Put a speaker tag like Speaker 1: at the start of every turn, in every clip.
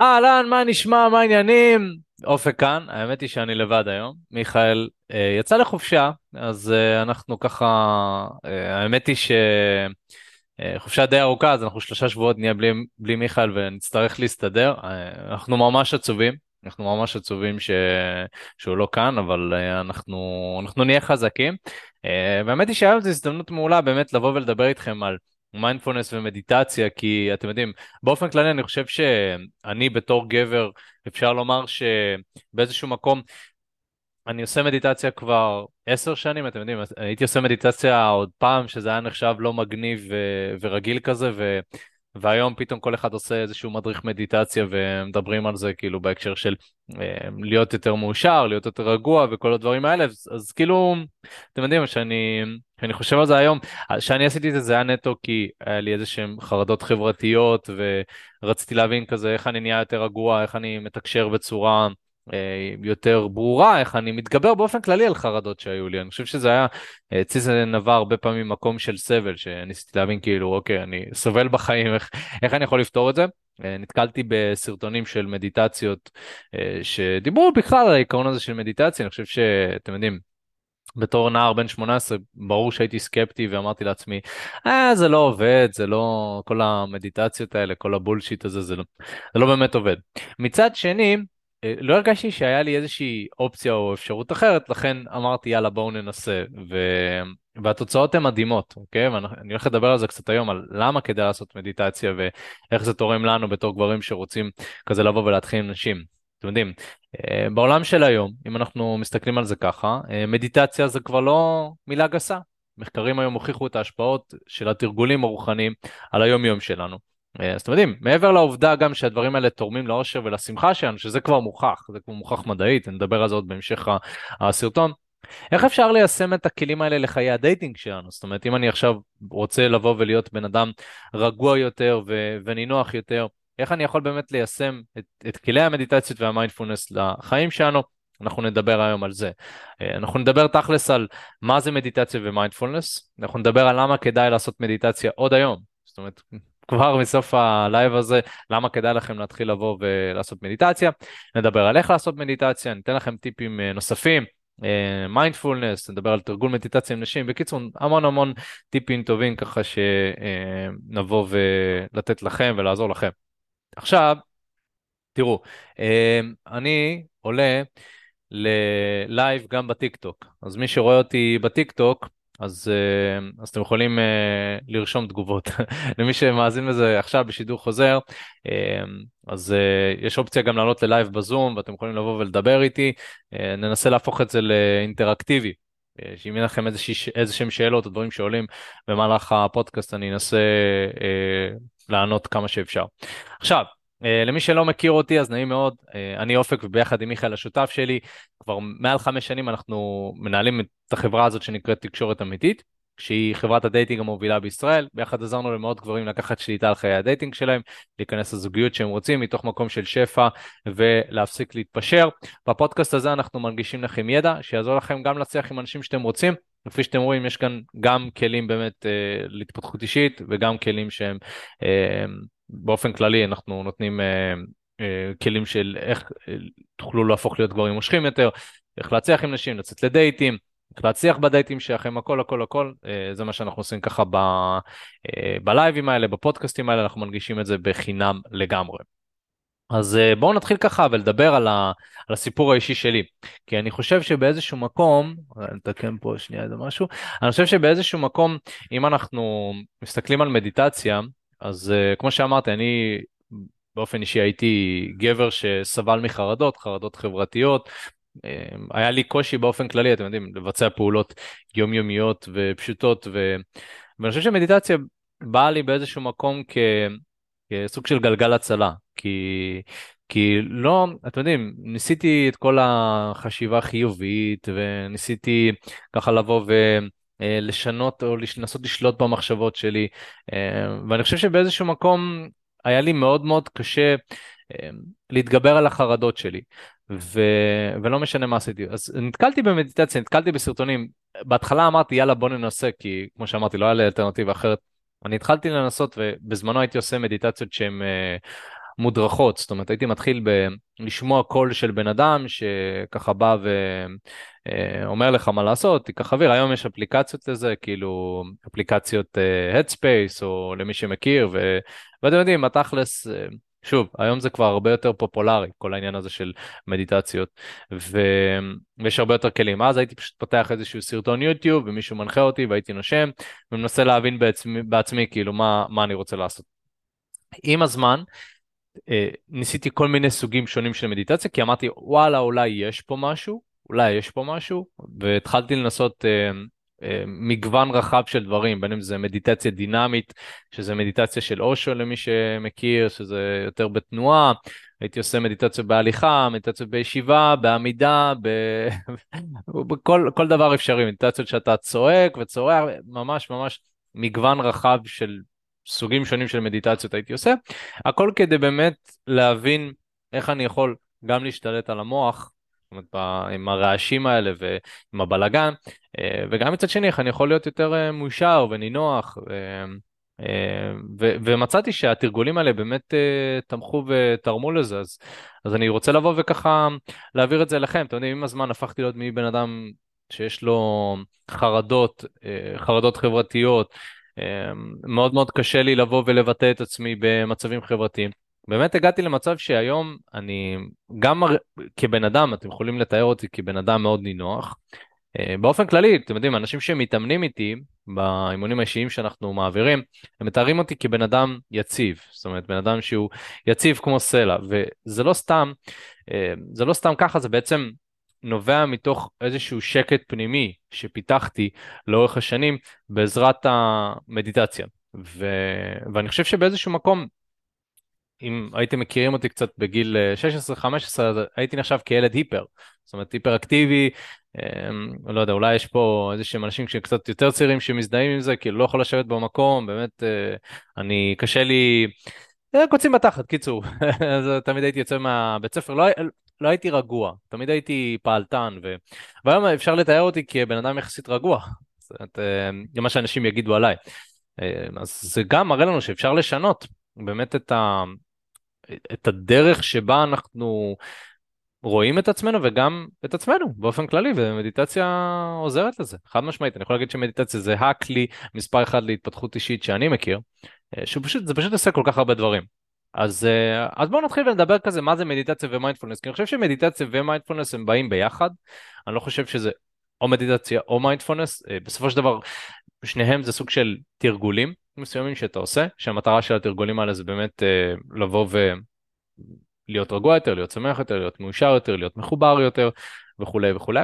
Speaker 1: אהלן, מה נשמע, מה העניינים? אופק כאן, האמת היא שאני לבד היום. מיכאל אה, יצא לחופשה, אז אה, אנחנו ככה, אה, האמת היא שחופשה אה, די ארוכה, אז אנחנו שלושה שבועות נהיה בלי, בלי מיכאל ונצטרך להסתדר. אה, אנחנו ממש עצובים, אנחנו ממש עצובים ש... שהוא לא כאן, אבל אה, אנחנו, אנחנו נהיה חזקים. אה, והאמת היא שהיום זו הזדמנות מעולה באמת לבוא ולדבר איתכם על מיינדפולנס ומדיטציה, כי אתם יודעים, באופן כללי אני חושב שאני בתור גבר, אפשר לומר שבאיזשהו מקום, אני עושה מדיטציה כבר עשר שנים, אתם יודעים, הייתי עושה מדיטציה עוד פעם, שזה היה נחשב לא מגניב ו- ורגיל כזה, ו- והיום פתאום כל אחד עושה איזשהו מדריך מדיטציה ומדברים על זה כאילו בהקשר של אה, להיות יותר מאושר, להיות יותר רגוע וכל הדברים האלה, אז, אז כאילו, אתם יודעים, שאני, שאני חושב על זה היום, כשאני עשיתי את זה זה היה נטו כי היה לי איזה שהן חרדות חברתיות ורציתי להבין כזה איך אני נהיה יותר רגוע, איך אני מתקשר בצורה אה, יותר ברורה, איך אני מתגבר באופן כללי על חרדות שהיו לי. אני חושב שזה היה, אצלי זה נבע הרבה פעמים מקום של סבל, שניסיתי להבין כאילו, אוקיי, אני סובל בחיים, איך, איך אני יכול לפתור את זה? אה, נתקלתי בסרטונים של מדיטציות אה, שדיברו בכלל על העיקרון הזה של מדיטציה, אני חושב שאתם יודעים, בתור נער בן 18, ברור שהייתי סקפטי ואמרתי לעצמי, אה, זה לא עובד, זה לא, כל המדיטציות האלה, כל הבולשיט הזה, זה לא, זה לא באמת עובד. מצד שני, אה, לא הרגשתי שהיה לי איזושהי אופציה או אפשרות אחרת, לכן אמרתי יאללה בואו ננסה, ו... והתוצאות הן מדהימות, אוקיי? ואני הולך לדבר על זה קצת היום, על למה כדאי לעשות מדיטציה ואיך זה תורם לנו בתור גברים שרוצים כזה לבוא ולהתחיל עם נשים. אתם יודעים, אה, בעולם של היום, אם אנחנו מסתכלים על זה ככה, אה, מדיטציה זה כבר לא מילה גסה. מחקרים היום הוכיחו את ההשפעות של התרגולים הרוחניים על היום-יום שלנו. אה, אז אתם יודעים, מעבר לעובדה גם שהדברים האלה תורמים לאושר ולשמחה שלנו, שזה כבר מוכח, זה כבר מוכח מדעית, נדבר על זה עוד בהמשך הסרטון. איך אפשר ליישם את הכלים האלה לחיי ה dating שלנו? זאת אומרת, אם אני עכשיו רוצה לבוא ולהיות בן אדם רגוע יותר ונינוח יותר, איך אני יכול באמת ליישם את, את כלי המדיטציות והמיינדפולנס לחיים שלנו? אנחנו נדבר היום על זה. אה, אנחנו נדבר תכלס על מה זה מדיטציה ומיינדפולנס, אנחנו נדבר על למה כדאי לעשות מדיטציה עוד היום. זאת אומרת, כבר מסוף הלייב הזה, למה כדאי לכם להתחיל לבוא ולעשות מדיטציה. נדבר על איך לעשות מדיטציה, ניתן לכם טיפים אה, נוספים, מיינדפולנס, אה, נדבר על תרגול מדיטציה עם נשים, בקיצור המון המון טיפים טובים ככה שנבוא ולתת לכם ולעזור לכם. עכשיו, תראו, אה, אני עולה ללייב גם בטיקטוק, אז מי שרואה אותי בטיקטוק, אז, אה, אז אתם יכולים אה, לרשום תגובות. למי שמאזין לזה עכשיו בשידור חוזר, אה, אז יש אופציה גם לעלות ללייב בזום ואתם יכולים לבוא ולדבר איתי, ננסה להפוך את זה לאינטראקטיבי. שאם יהיה לכם איזה שהם שאלות או דברים שעולים במהלך הפודקאסט, אני אנסה אה, לענות כמה שאפשר. עכשיו, אה, למי שלא מכיר אותי אז נעים מאוד, אה, אני אופק וביחד עם מיכאל השותף שלי, כבר מעל חמש שנים אנחנו מנהלים את החברה הזאת שנקראת תקשורת אמיתית, שהיא חברת ה dating המובילה בישראל, ביחד עזרנו למאות גברים לקחת שליטה על חיי ה dating שלהם, להיכנס לזוגיות שהם רוצים מתוך מקום של שפע ולהפסיק להתפשר. בפודקאסט הזה אנחנו מנגישים לכם ידע שיעזור לכם גם להצליח עם אנשים שאתם רוצים. כפי שאתם רואים יש כאן גם כלים באמת אה, להתפתחות אישית וגם כלים שהם אה, באופן כללי אנחנו נותנים אה, אה, כלים של איך אה, תוכלו להפוך להיות גברים מושכים יותר, איך להצליח עם נשים, לצאת לדייטים, איך להצליח בדייטים שלכם, הכל הכל הכל, אה, זה מה שאנחנו עושים ככה ב, אה, בלייבים האלה, בפודקאסטים האלה, אנחנו מנגישים את זה בחינם לגמרי. אז אה, בואו נתחיל ככה ולדבר על, ה, על הסיפור האישי שלי, כי אני חושב שבאיזשהו מקום, נתקן פה שנייה איזה משהו, אני חושב שבאיזשהו מקום, אם אנחנו מסתכלים על מדיטציה, אז uh, כמו שאמרתי, אני באופן אישי הייתי גבר שסבל מחרדות, חרדות חברתיות. היה לי קושי באופן כללי, אתם יודעים, לבצע פעולות יומיומיות ופשוטות, ו... ואני חושב שמדיטציה באה לי באיזשהו מקום כ... כסוג של גלגל הצלה, כי... כי לא, אתם יודעים, ניסיתי את כל החשיבה החיובית, וניסיתי ככה לבוא ו... אה, לשנות או לנסות לשלוט במחשבות שלי אה, ואני חושב שבאיזשהו מקום היה לי מאוד מאוד קשה אה, להתגבר על החרדות שלי ו... ולא משנה מה עשיתי. אז נתקלתי במדיטציה נתקלתי בסרטונים. בהתחלה אמרתי יאללה בוא ננסה כי כמו שאמרתי לא היה לי אלטרנטיבה אחרת אני התחלתי לנסות ובזמנו הייתי עושה מדיטציות שהן מודרכות, זאת אומרת הייתי מתחיל ב... לשמוע קול של בן אדם שככה בא ואומר לך מה לעשות, תיקח אוויר, היום יש אפליקציות לזה, כאילו אפליקציות Headspace או למי שמכיר, ו... ואתם יודעים, התכלס... שוב, היום זה כבר הרבה יותר פופולרי, כל העניין הזה של מדיטציות, ו... ויש הרבה יותר כלים. אז הייתי פשוט פותח איזשהו סרטון יוטיוב, ומישהו מנחה אותי והייתי נושם, ומנסה להבין בעצמי, בעצמי כאילו מה, מה אני רוצה לעשות. עם הזמן, אה, ניסיתי כל מיני סוגים שונים של מדיטציה, כי אמרתי, וואלה, אולי יש פה משהו, אולי יש פה משהו, והתחלתי לנסות אה, מגוון רחב של דברים, בין אם זה מדיטציה דינמית, שזה מדיטציה של אושו למי שמכיר, שזה יותר בתנועה, הייתי עושה מדיטציה בהליכה, מדיטציה בישיבה, בעמידה, ב... בכל כל דבר אפשרי, מדיטציות שאתה צועק וצורח, ממש ממש מגוון רחב של סוגים שונים של מדיטציות הייתי עושה, הכל כדי באמת להבין איך אני יכול גם להשתלט על המוח אומרת, עם הרעשים האלה ועם הבלגן, אה, וגם מצד שני, איך אני יכול להיות יותר אה, מאושר ונינוח, אה, ו- ומצאתי שהתרגולים האלה באמת תמכו ותרמו לזה, אז, אז אני רוצה לבוא וככה להעביר את זה אליכם. אתם יודעים, עם הזמן הפכתי להיות מבן אדם שיש לו חרדות, חרדות חברתיות, מאוד מאוד קשה לי לבוא ולבטא את עצמי במצבים חברתיים. באמת הגעתי למצב שהיום אני, גם כבן אדם, אתם יכולים לתאר אותי כבן אדם מאוד נינוח. אה, באופן כללי, אתם יודעים, אנשים שמתאמנים איתי באימונים האישיים שאנחנו מעבירים, הם מתארים אותי כבן אדם יציב, זאת אומרת, בן אדם שהוא יציב כמו סלע, וזה לא סתם, אה, זה לא סתם ככה, זה בעצם נובע מתוך איזשהו שקט פנימי שפיתחתי לאורך השנים בעזרת המדיטציה. ו... ואני חושב שבאיזשהו מקום אם הייתם מכירים אותי קצת בגיל 16-15, אה, הייתי נחשב כילד היפר. זאת אומרת, היפר אקטיבי, אמ, לא יודע, אולי יש פה איזה שהם אנשים שקצת יותר צעירים שמזדהים עם זה, כאילו לא יכול לשבת במקום, באמת, אה, אני, קשה לי, אה, קוצים בתחת, קיצור. אז תמיד הייתי יוצא מהבית ספר, לא, לא הייתי רגוע, תמיד הייתי פעלתן, ו... והיום אפשר לתאר אותי כבן אדם יחסית רגוע. זאת זה מה שאנשים יגידו עליי. אז זה גם מראה לנו שאפשר לשנות באמת את, ה, את הדרך שבה אנחנו רואים את עצמנו וגם את עצמנו באופן כללי, ומדיטציה עוזרת לזה, חד משמעית. אני יכול להגיד שמדיטציה זה הכלי מספר אחד להתפתחות אישית שאני מכיר, אה, שהוא פשוט, זה פשוט עושה כל כך הרבה דברים. אז, אה, אז בואו נתחיל ונדבר כזה מה זה מדיטציה ומיינדפולנס, כי אני חושב שמדיטציה ומיינדפולנס הם באים ביחד, אני לא חושב שזה או מדיטציה או מיינדפולנס, אה, בסופו של דבר שניהם זה סוג של תרגולים מסוימים שאתה עושה, שהמטרה של התרגולים האלה זה באמת אה, לבוא ולהיות רגוע יותר, להיות שמח יותר, להיות מאושר יותר, להיות מחובר יותר וכולי וכולי.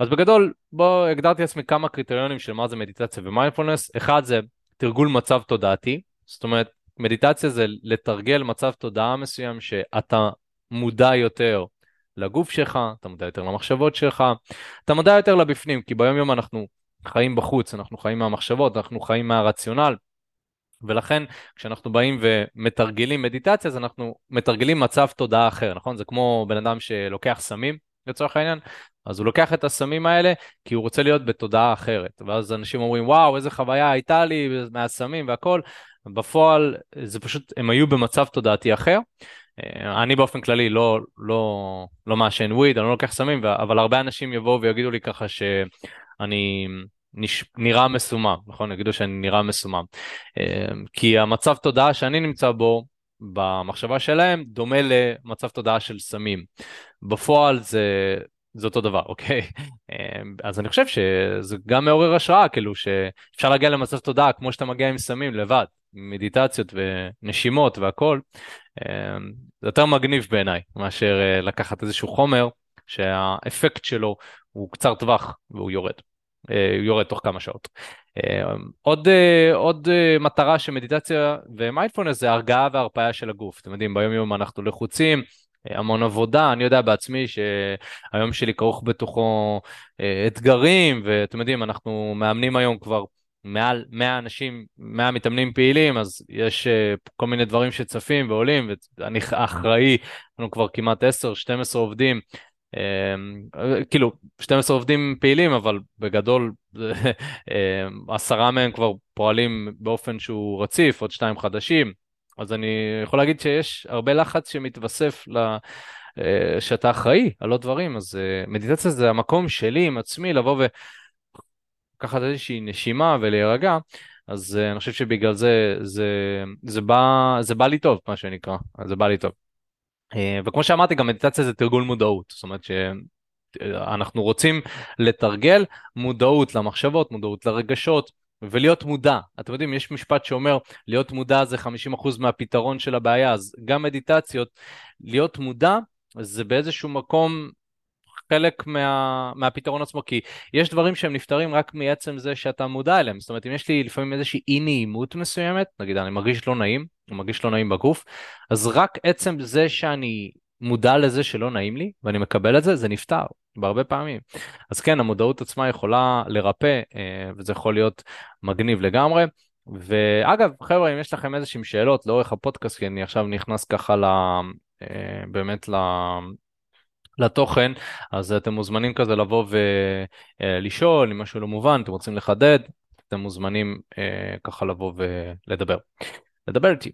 Speaker 1: אז בגדול, בוא הגדרתי לעצמי כמה קריטריונים של מה זה מדיטציה ומיינדפולנס. אחד זה תרגול מצב תודעתי, זאת אומרת, מדיטציה זה לתרגל מצב תודעה מסוים שאתה מודע יותר לגוף שלך, אתה מודע יותר למחשבות שלך, אתה מודע יותר לבפנים, כי ביום יום אנחנו חיים בחוץ, אנחנו חיים מהמחשבות, אנחנו חיים מהרציונל, ולכן כשאנחנו באים ומתרגלים מדיטציה, אז אנחנו מתרגלים מצב תודעה אחר, נכון? זה כמו בן אדם שלוקח סמים, לצורך העניין, אז הוא לוקח את הסמים האלה כי הוא רוצה להיות בתודעה אחרת. ואז אנשים אומרים, וואו, איזה חוויה הייתה לי מהסמים והכל. בפועל זה פשוט, הם היו במצב תודעתי אחר. אה, אני באופן כללי לא, לא, לא מעשן וויד, אני לא לוקח סמים, אבל הרבה אנשים יבואו ויגידו לי ככה שאני נש... נראה מסומם, נכון? יגידו שאני נראה מסומם. אמ, כי המצב תודעה שאני נמצא בו, במחשבה שלהם, דומה למצב תודעה של סמים. בפועל זה, זה אותו דבר, אוקיי? אמ, אז אני חושב שזה גם מעורר השראה, כאילו שאפשר להגיע למצב תודעה כמו שאתה מגיע עם סמים לבד, מדיטציות ונשימות והכל. אמ, זה יותר מגניב בעיניי מאשר אה, לקחת איזשהו חומר שהאפקט שלו הוא קצר טווח והוא יורד. אה, יורד תוך כמה שעות. אה, עוד, אה, עוד מטרה של מדיטציה ומיינדפולנס זה הרגעה והרפאיה של הגוף. אתם יודעים, ביום יום אנחנו לחוצים, המון עבודה, אני יודע בעצמי שהיום שלי כרוך בתוכו אתגרים, ואתם יודעים, אנחנו מאמנים היום כבר מעל 100 אנשים, 100 מתאמנים פעילים, אז יש כל מיני דברים שצפים ועולים, ואני אחראי, אנחנו כבר כמעט 10-12 עובדים כאילו 12 עובדים פעילים אבל בגדול אמ, עשרה מהם כבר פועלים באופן שהוא רציף עוד שתיים חדשים. אז אני יכול להגיד שיש הרבה לחץ שמתווסף ל... אה, שאתה אחראי על עוד דברים, אז אה, מדיטציה זה המקום שלי עם עצמי לבוא ולקחת איזושהי נשימה ולהירגע, אז אה, אני חושב שבגלל זה, זה, זה, בא, זה בא לי טוב, מה שנקרא, זה בא לי טוב. וכמו שאמרתי, גם מדיטציה זה תרגול מודעות, זאת אומרת שאנחנו רוצים לתרגל מודעות למחשבות, מודעות לרגשות, ולהיות מודע. אתם יודעים, יש משפט שאומר, להיות מודע זה 50% מהפתרון של הבעיה, אז גם מדיטציות, להיות מודע זה באיזשהו מקום חלק מה, מהפתרון עצמו, כי יש דברים שהם נפתרים רק מעצם זה שאתה מודע אליהם. זאת אומרת, אם יש לי לפעמים איזושהי אי נעימות מסוימת, נגיד אני מרגיש לא נעים, או מרגיש לא נעים בגוף, אז רק עצם זה שאני מודע לזה שלא נעים לי, ואני מקבל את זה, זה נפתר, בהרבה פעמים. אז כן, המודעות עצמה יכולה לרפא, אה, וזה יכול להיות מגניב לגמרי. ואגב, חבר'ה, אם יש לכם איזשהם שאלות לאורך הפודקאסט, כי אני עכשיו נכנס ככה ל... אה, באמת ל... לתוכן, אז אתם מוזמנים כזה לבוא ולשאול אם משהו לא מובן, אתם רוצים לחדד, אתם מוזמנים אה, ככה לבוא ולדבר. לדבר איתי.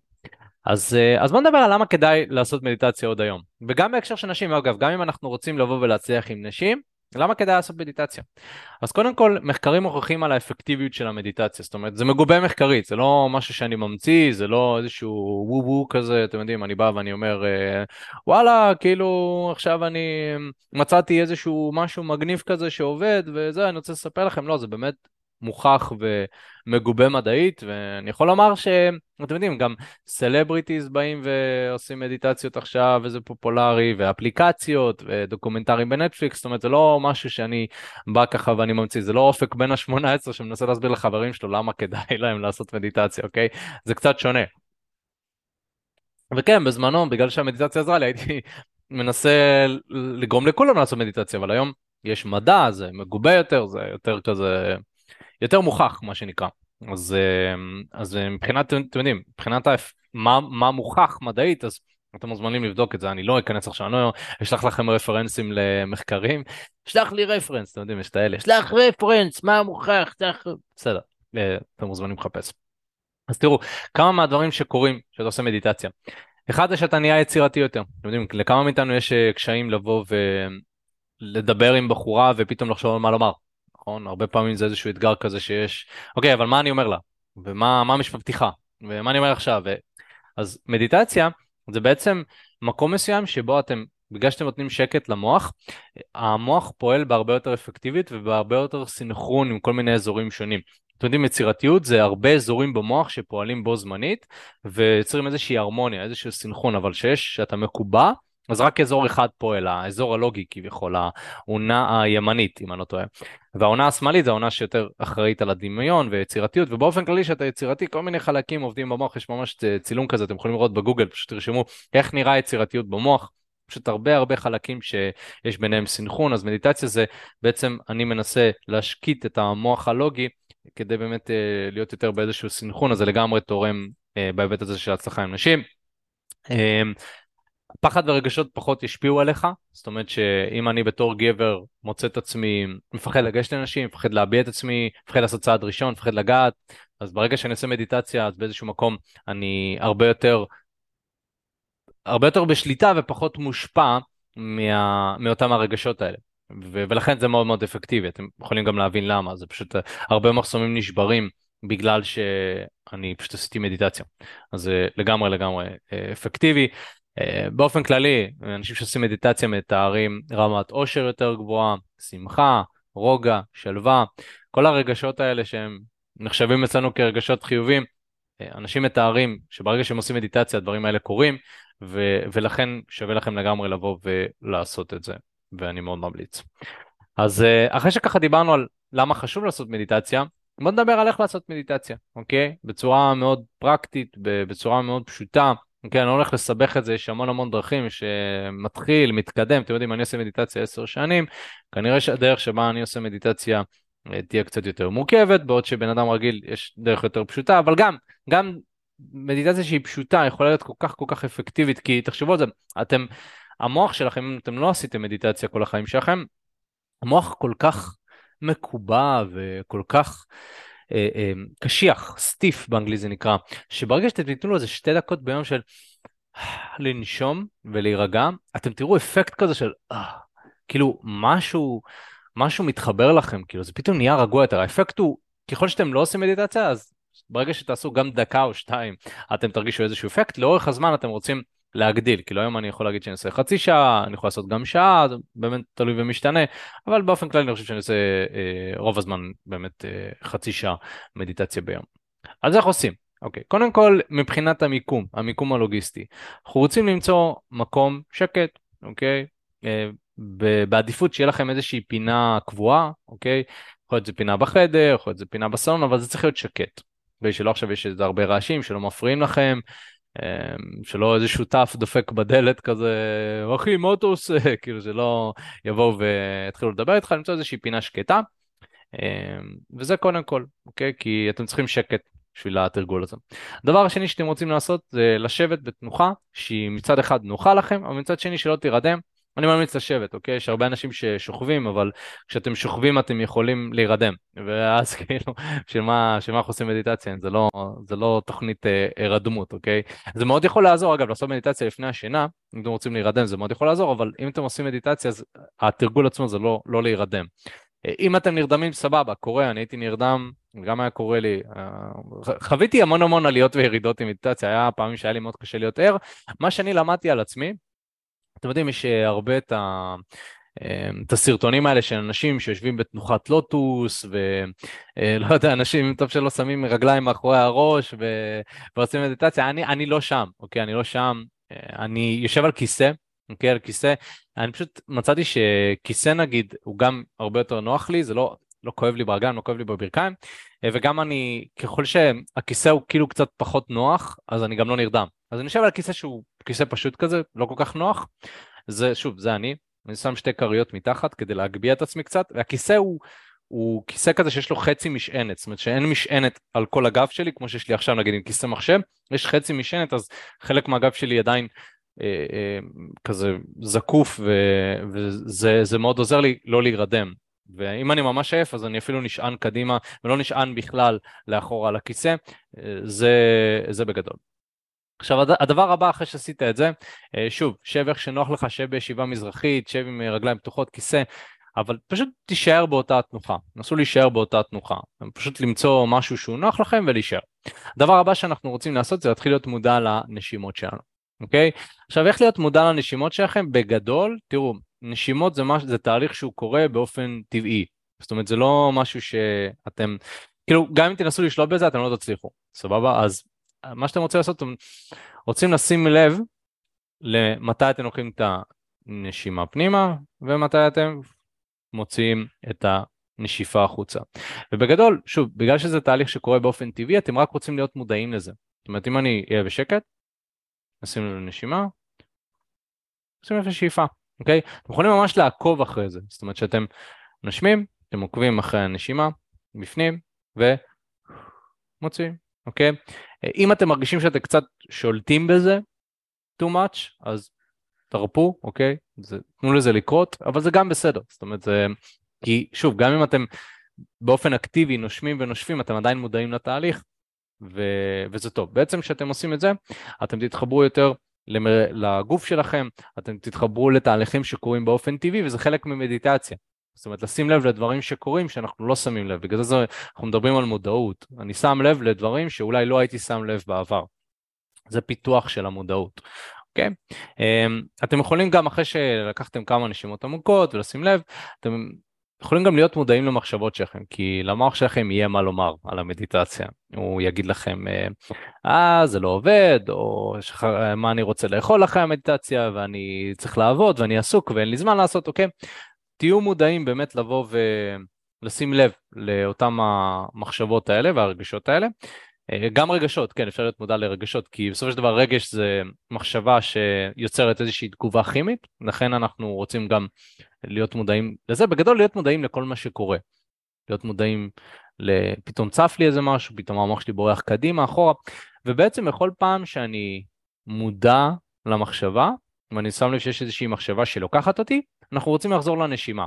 Speaker 1: אז, אז בוא נדבר על למה כדאי לעשות מדיטציה עוד היום. וגם בהקשר של נשים, אגב, גם אם אנחנו רוצים לבוא ולהצליח עם נשים, למה כדאי לעשות מדיטציה? אז קודם כל, מחקרים מוכיחים על האפקטיביות של המדיטציה, זאת אומרת, זה מגובה מחקרית, זה לא משהו שאני ממציא, זה לא איזשהו וו וו כזה, אתם יודעים, אני בא ואני אומר, אה, וואלה, כאילו, עכשיו אני מצאתי איזשהו משהו מגניב כזה שעובד, וזה, אני רוצה לספר לכם, לא, זה באמת מוכח ומגובה מדעית, ואני יכול לומר שאתם יודעים, גם celebrities באים ועושים מדיטציות עכשיו, וזה פופולרי, ואפליקציות, ודוקומנטרים בנטפליקס, זאת אומרת, זה לא משהו שאני בא ככה ואני ממציא, זה לא אופק בן ה-18 שמנסה להסביר לחברים שלו למה כדאי להם לעשות מדיטציה, אוקיי? זה קצת שונה. וכן, בזמנו, בגלל שהמדיטציה עזרה לי, הייתי מנסה לגרום לכולם לעשות מדיטציה, אבל היום יש מדע, זה מגובה יותר, זה יותר כזה יותר מוכח, מה שנקרא. אז, אה, אז אה, מבחינת, אתם יודעים, מבחינת מה, מה מוכח מדעית, אז אתם מוזמנים לבדוק את זה, אני לא אכנס עכשיו, אני לא אשלח לכם רפרנסים למחקרים, שלח לי רפרנס, אתם יודעים, יש את האלה, שלח רפרנס, מה מוכח, שלח... בסדר, אה, אתם מוזמנים לחפש. אז תראו, כמה מהדברים שקורים כשאתה עושה מדיטציה. אחד זה שאתה נהיה יצירתי יותר. אתם יודעים, לכמה מאיתנו יש קשיים לבוא ולדבר עם בחורה ופתאום לחשוב על מה לומר. נכון? הרבה פעמים זה איזשהו אתגר כזה שיש, אוקיי, אבל מה אני אומר לה? ומה המשפט פתיחה? ומה אני אומר עכשיו? ו... אז מדיטציה זה בעצם מקום מסוים שבו אתם, בגלל שאתם נותנים שקט למוח, המוח פועל בהרבה יותר אפקטיבית ובהרבה יותר סינכרון עם כל מיני אזורים שונים. אתם יודעים, יצירתיות זה הרבה אזורים במוח שפועלים בו זמנית ויוצרים איזושהי הרמוניה, איזשהו סינכרון, אבל שיש, שאתה מקובע, אז רק אזור אחד פועל, האזור הלוגי כביכול, העונה הימנית, אם אני לא טועה. והעונה השמאלית זה העונה שיותר אחראית על הדמיון ויצירתיות, ובאופן כללי שאתה יצירתי, כל מיני חלקים עובדים במוח, יש ממש צילום כזה, אתם יכולים לראות בגוגל, פשוט תרשמו איך נראה יצירתיות במוח. פשוט הרבה הרבה חלקים שיש ביניהם סינכרון, אז מדיטציה זה בעצם אני מנסה להשקיט את המוח הלוגי כדי באמת אה, להיות יותר באיזשהו סינכרון, אז זה לגמרי תורם אה, בהיבט הזה של הצלחה עם נשים. אה, פחד ורגשות פחות ישפיעו עליך, זאת אומרת שאם אני בתור גבר מוצא את עצמי מפחד לגשת לאנשים, מפחד להביע את עצמי, מפחד לעשות צעד ראשון, מפחד לגעת, אז ברגע שאני עושה מדיטציה אז באיזשהו מקום אני הרבה יותר, הרבה יותר בשליטה ופחות מושפע מה, מאותם הרגשות האלה. ו- ולכן זה מאוד מאוד אפקטיבי, אתם יכולים גם להבין למה, זה פשוט הרבה מחסומים נשברים בגלל שאני פשוט עשיתי מדיטציה. אז זה לגמרי לגמרי אה, אפקטיבי. אה, באופן כללי, אנשים שעושים מדיטציה מתארים רמת עושר יותר גבוהה, שמחה, רוגע, שלווה, כל הרגשות האלה שהם נחשבים אצלנו כרגשות חיובים, אה, אנשים מתארים שברגע שהם עושים מדיטציה הדברים האלה קורים, ו- ולכן שווה לכם לגמרי לבוא ולעשות את זה, ואני מאוד ממליץ. אז אה, אחרי שככה דיברנו על למה חשוב לעשות מדיטציה, בוא נדבר על איך לעשות מדיטציה, אוקיי? בצורה מאוד פרקטית, בצורה מאוד פשוטה. כן, אני הולך לסבך את זה, יש המון המון דרכים שמתחיל, מתקדם, אתם יודעים, אני עושה מדיטציה עשר שנים, כנראה שהדרך שבה אני עושה מדיטציה אה, תהיה קצת יותר מורכבת, בעוד שבן אדם רגיל יש דרך יותר פשוטה, אבל גם, גם מדיטציה שהיא פשוטה יכולה להיות כל כך כל כך אפקטיבית, כי תחשבו על זה, אתם, המוח שלכם, אם אתם לא עשיתם מדיטציה כל החיים שלכם, המוח כל כך מקובע וכל כך קשיח, סטיף באנגלית זה נקרא, שברגע שאתם תיתנו לו איזה שתי דקות ביום של לנשום ולהירגע, אתם תראו אפקט כזה של אה, כאילו משהו, משהו מתחבר לכם, כאילו זה פתאום נהיה רגוע יותר, האפקט הוא, ככל שאתם לא עושים מדיטציה, אז ברגע שתעשו גם דקה או שתיים, אתם תרגישו איזשהו אפקט, לאורך הזמן אתם רוצים להגדיל, כאילו היום אני יכול להגיד שאני עושה חצי שעה, אני יכול לעשות גם שעה, זה באמת תלוי ומשתנה, אבל באופן כללי אני חושב שאני עושה אה, רוב הזמן באמת אה, חצי שעה מדיטציה ביום. אז איך עושים? אוקיי, קודם כל מבחינת המיקום, המיקום הלוגיסטי, אנחנו רוצים למצוא מקום שקט, אוקיי? אה, בעדיפות שיהיה לכם איזושהי פינה קבועה, אוקיי? יכול להיות זה פינה בחדר, יכול להיות זה פינה בסלון, אבל זה צריך להיות שקט. ושלא עכשיו יש איזה הרבה רעשים שלא מפריעים לכם, שלא איזה שותף דופק בדלת כזה, אחי, מה אתה עושה? כאילו שלא יבואו ויתחילו לדבר איתך, למצוא איזושהי פינה שקטה. אמ, וזה קודם כל, אוקיי? כי אתם צריכים שקט בשביל התרגול הזה. הדבר השני שאתם רוצים לעשות זה לשבת בתנוחה שהיא מצד אחד נוחה לכם, אבל מצד שני שלא תירדם. אני ממליץ לשבת, אוקיי? יש הרבה אנשים ששוכבים, אבל כשאתם שוכבים אתם יכולים להירדם. ואז כאילו, בשביל מה, אנחנו עושים מדיטציה? זה לא, זה לא תוכנית הירדמות, אה, אוקיי? זה מאוד יכול לעזור, אגב, לעשות מדיטציה לפני השינה, אם אתם רוצים להירדם זה מאוד יכול לעזור, אבל אם אתם עושים מדיטציה, אז התרגול עצמו זה לא, לא להירדם. אם אתם נרדמים, סבבה, קורה, אני הייתי נרדם, גם היה קורה לי, אה, חוויתי המון המון עליות וירידות עם מדיטציה, היה פעמים שהיה לי מאוד קשה להיות ער. מה שאני למדתי על עצמי, אתם יודעים, יש אה, הרבה את, ה... אה, את הסרטונים האלה של אנשים שיושבים בתנוחת לוטוס, ולא יודע, אנשים, טוב שלא שמים רגליים מאחורי הראש ו... ועושים מדיטציה, אני, אני לא שם, אוקיי? אני לא שם, אני יושב על כיסא, אוקיי, על כיסא. אני פשוט מצאתי שכיסא נגיד הוא גם הרבה יותר נוח לי, זה לא, לא כואב לי ברגליים, לא כואב לי בברכיים, אה, וגם אני, ככל שהכיסא הוא כאילו קצת פחות נוח, אז אני גם לא נרדם. אז אני יושב על כיסא שהוא כיסא פשוט כזה, לא כל כך נוח. זה, שוב, זה אני, אני שם שתי כריות מתחת כדי להגביה את עצמי קצת, והכיסא הוא, הוא כיסא כזה שיש לו חצי משענת, זאת אומרת שאין משענת על כל הגב שלי, כמו שיש לי עכשיו נגיד עם כיסא מחשב, יש חצי משענת, אז חלק מהגב שלי עדיין אה, אה, כזה זקוף וזה מאוד עוזר לי לא להירדם. ואם אני ממש עייף אז אני אפילו נשען קדימה ולא נשען בכלל לאחורה על הכיסא, אה, זה, זה בגדול. עכשיו הדבר הבא אחרי שעשית את זה, שוב, שב איך שנוח לך, שב בישיבה מזרחית, שב עם רגליים פתוחות, כיסא, אבל פשוט תישאר באותה תנוחה, נסו להישאר באותה תנוחה, פשוט למצוא משהו שהוא נוח לכם ולהישאר. הדבר הבא שאנחנו רוצים לעשות זה להתחיל להיות מודע לנשימות שלנו. אוקיי? עכשיו איך להיות מודע לנשימות שלכם? בגדול, תראו, נשימות זה, מש... זה תהליך שהוא קורה באופן טבעי. זאת אומרת זה לא משהו שאתם, כאילו גם אם תנסו לשלוט בזה אתם לא תצליחו, סבבה? אז מה שאתם רוצים לעשות, אתם רוצים לשים לב למתי אתם לוקחים את הנשימה פנימה ומתי אתם מוציאים את הנשיפה החוצה. ובגדול, שוב, בגלל שזה תהליך שקורה באופן טבעי, אתם רק רוצים להיות מודעים לזה. זאת אומרת, אם אני אהיה בשקט, נשים לנו נשימה, נשים לב לשאיפה, אוקיי? אתם יכולים ממש לעקוב אחרי זה, זאת אומרת שאתם נשמים, אתם עוקבים אחרי הנשימה, בפנים, ומוציאים, אוקיי? אם אתם מרגישים שאתם קצת שולטים בזה, too much, אז תרפו, אוקיי? זה, תנו לזה לקרות, אבל זה גם בסדר, זאת אומרת זה... כי שוב, גם אם אתם באופן אקטיבי נושמים ונושפים, אתם עדיין מודעים לתהליך, ו... וזה טוב. בעצם כשאתם עושים את זה, אתם תתחברו יותר למר... לגוף שלכם, אתם תתחברו לתהליכים שקורים באופן טבעי, וזה חלק ממדיטציה. זאת אומרת, לשים לב לדברים שקורים שאנחנו לא שמים לב, בגלל זה אנחנו מדברים על מודעות. אני שם לב לדברים שאולי לא הייתי שם לב בעבר. זה פיתוח של המודעות. אוקיי? Okay? אמ, אתם יכולים גם אחרי שלקחתם כמה נשימות עמוקות ולשים לב, אתם יכולים גם להיות מודעים למחשבות שלכם, כי למוח שלכם יהיה מה לומר על המדיטציה. הוא יגיד לכם, אה, זה לא עובד, או מה אני רוצה לאכול אחרי המדיטציה, ואני צריך לעבוד, ואני עסוק, ואין לי זמן לעשות, אוקיי? תהיו מודעים באמת לבוא ולשים לב לאותן המחשבות האלה והרגשות האלה. אה, גם רגשות, כן, אפשר להיות מודע לרגשות, כי בסופו של דבר רגש זה מחשבה שיוצרת איזושהי תגובה כימית, לכן אנחנו רוצים גם להיות מודעים לזה, בגדול להיות מודעים לכל מה שקורה. להיות מודעים, פתאום צף לי איזה משהו, פתאום המוח שלי בורח קדימה, אחורה, ובעצם בכל פעם שאני מודע למחשבה, ואני שם לב שיש איזושהי מחשבה שלוקחת אותי, אנחנו רוצים לחזור לנשימה.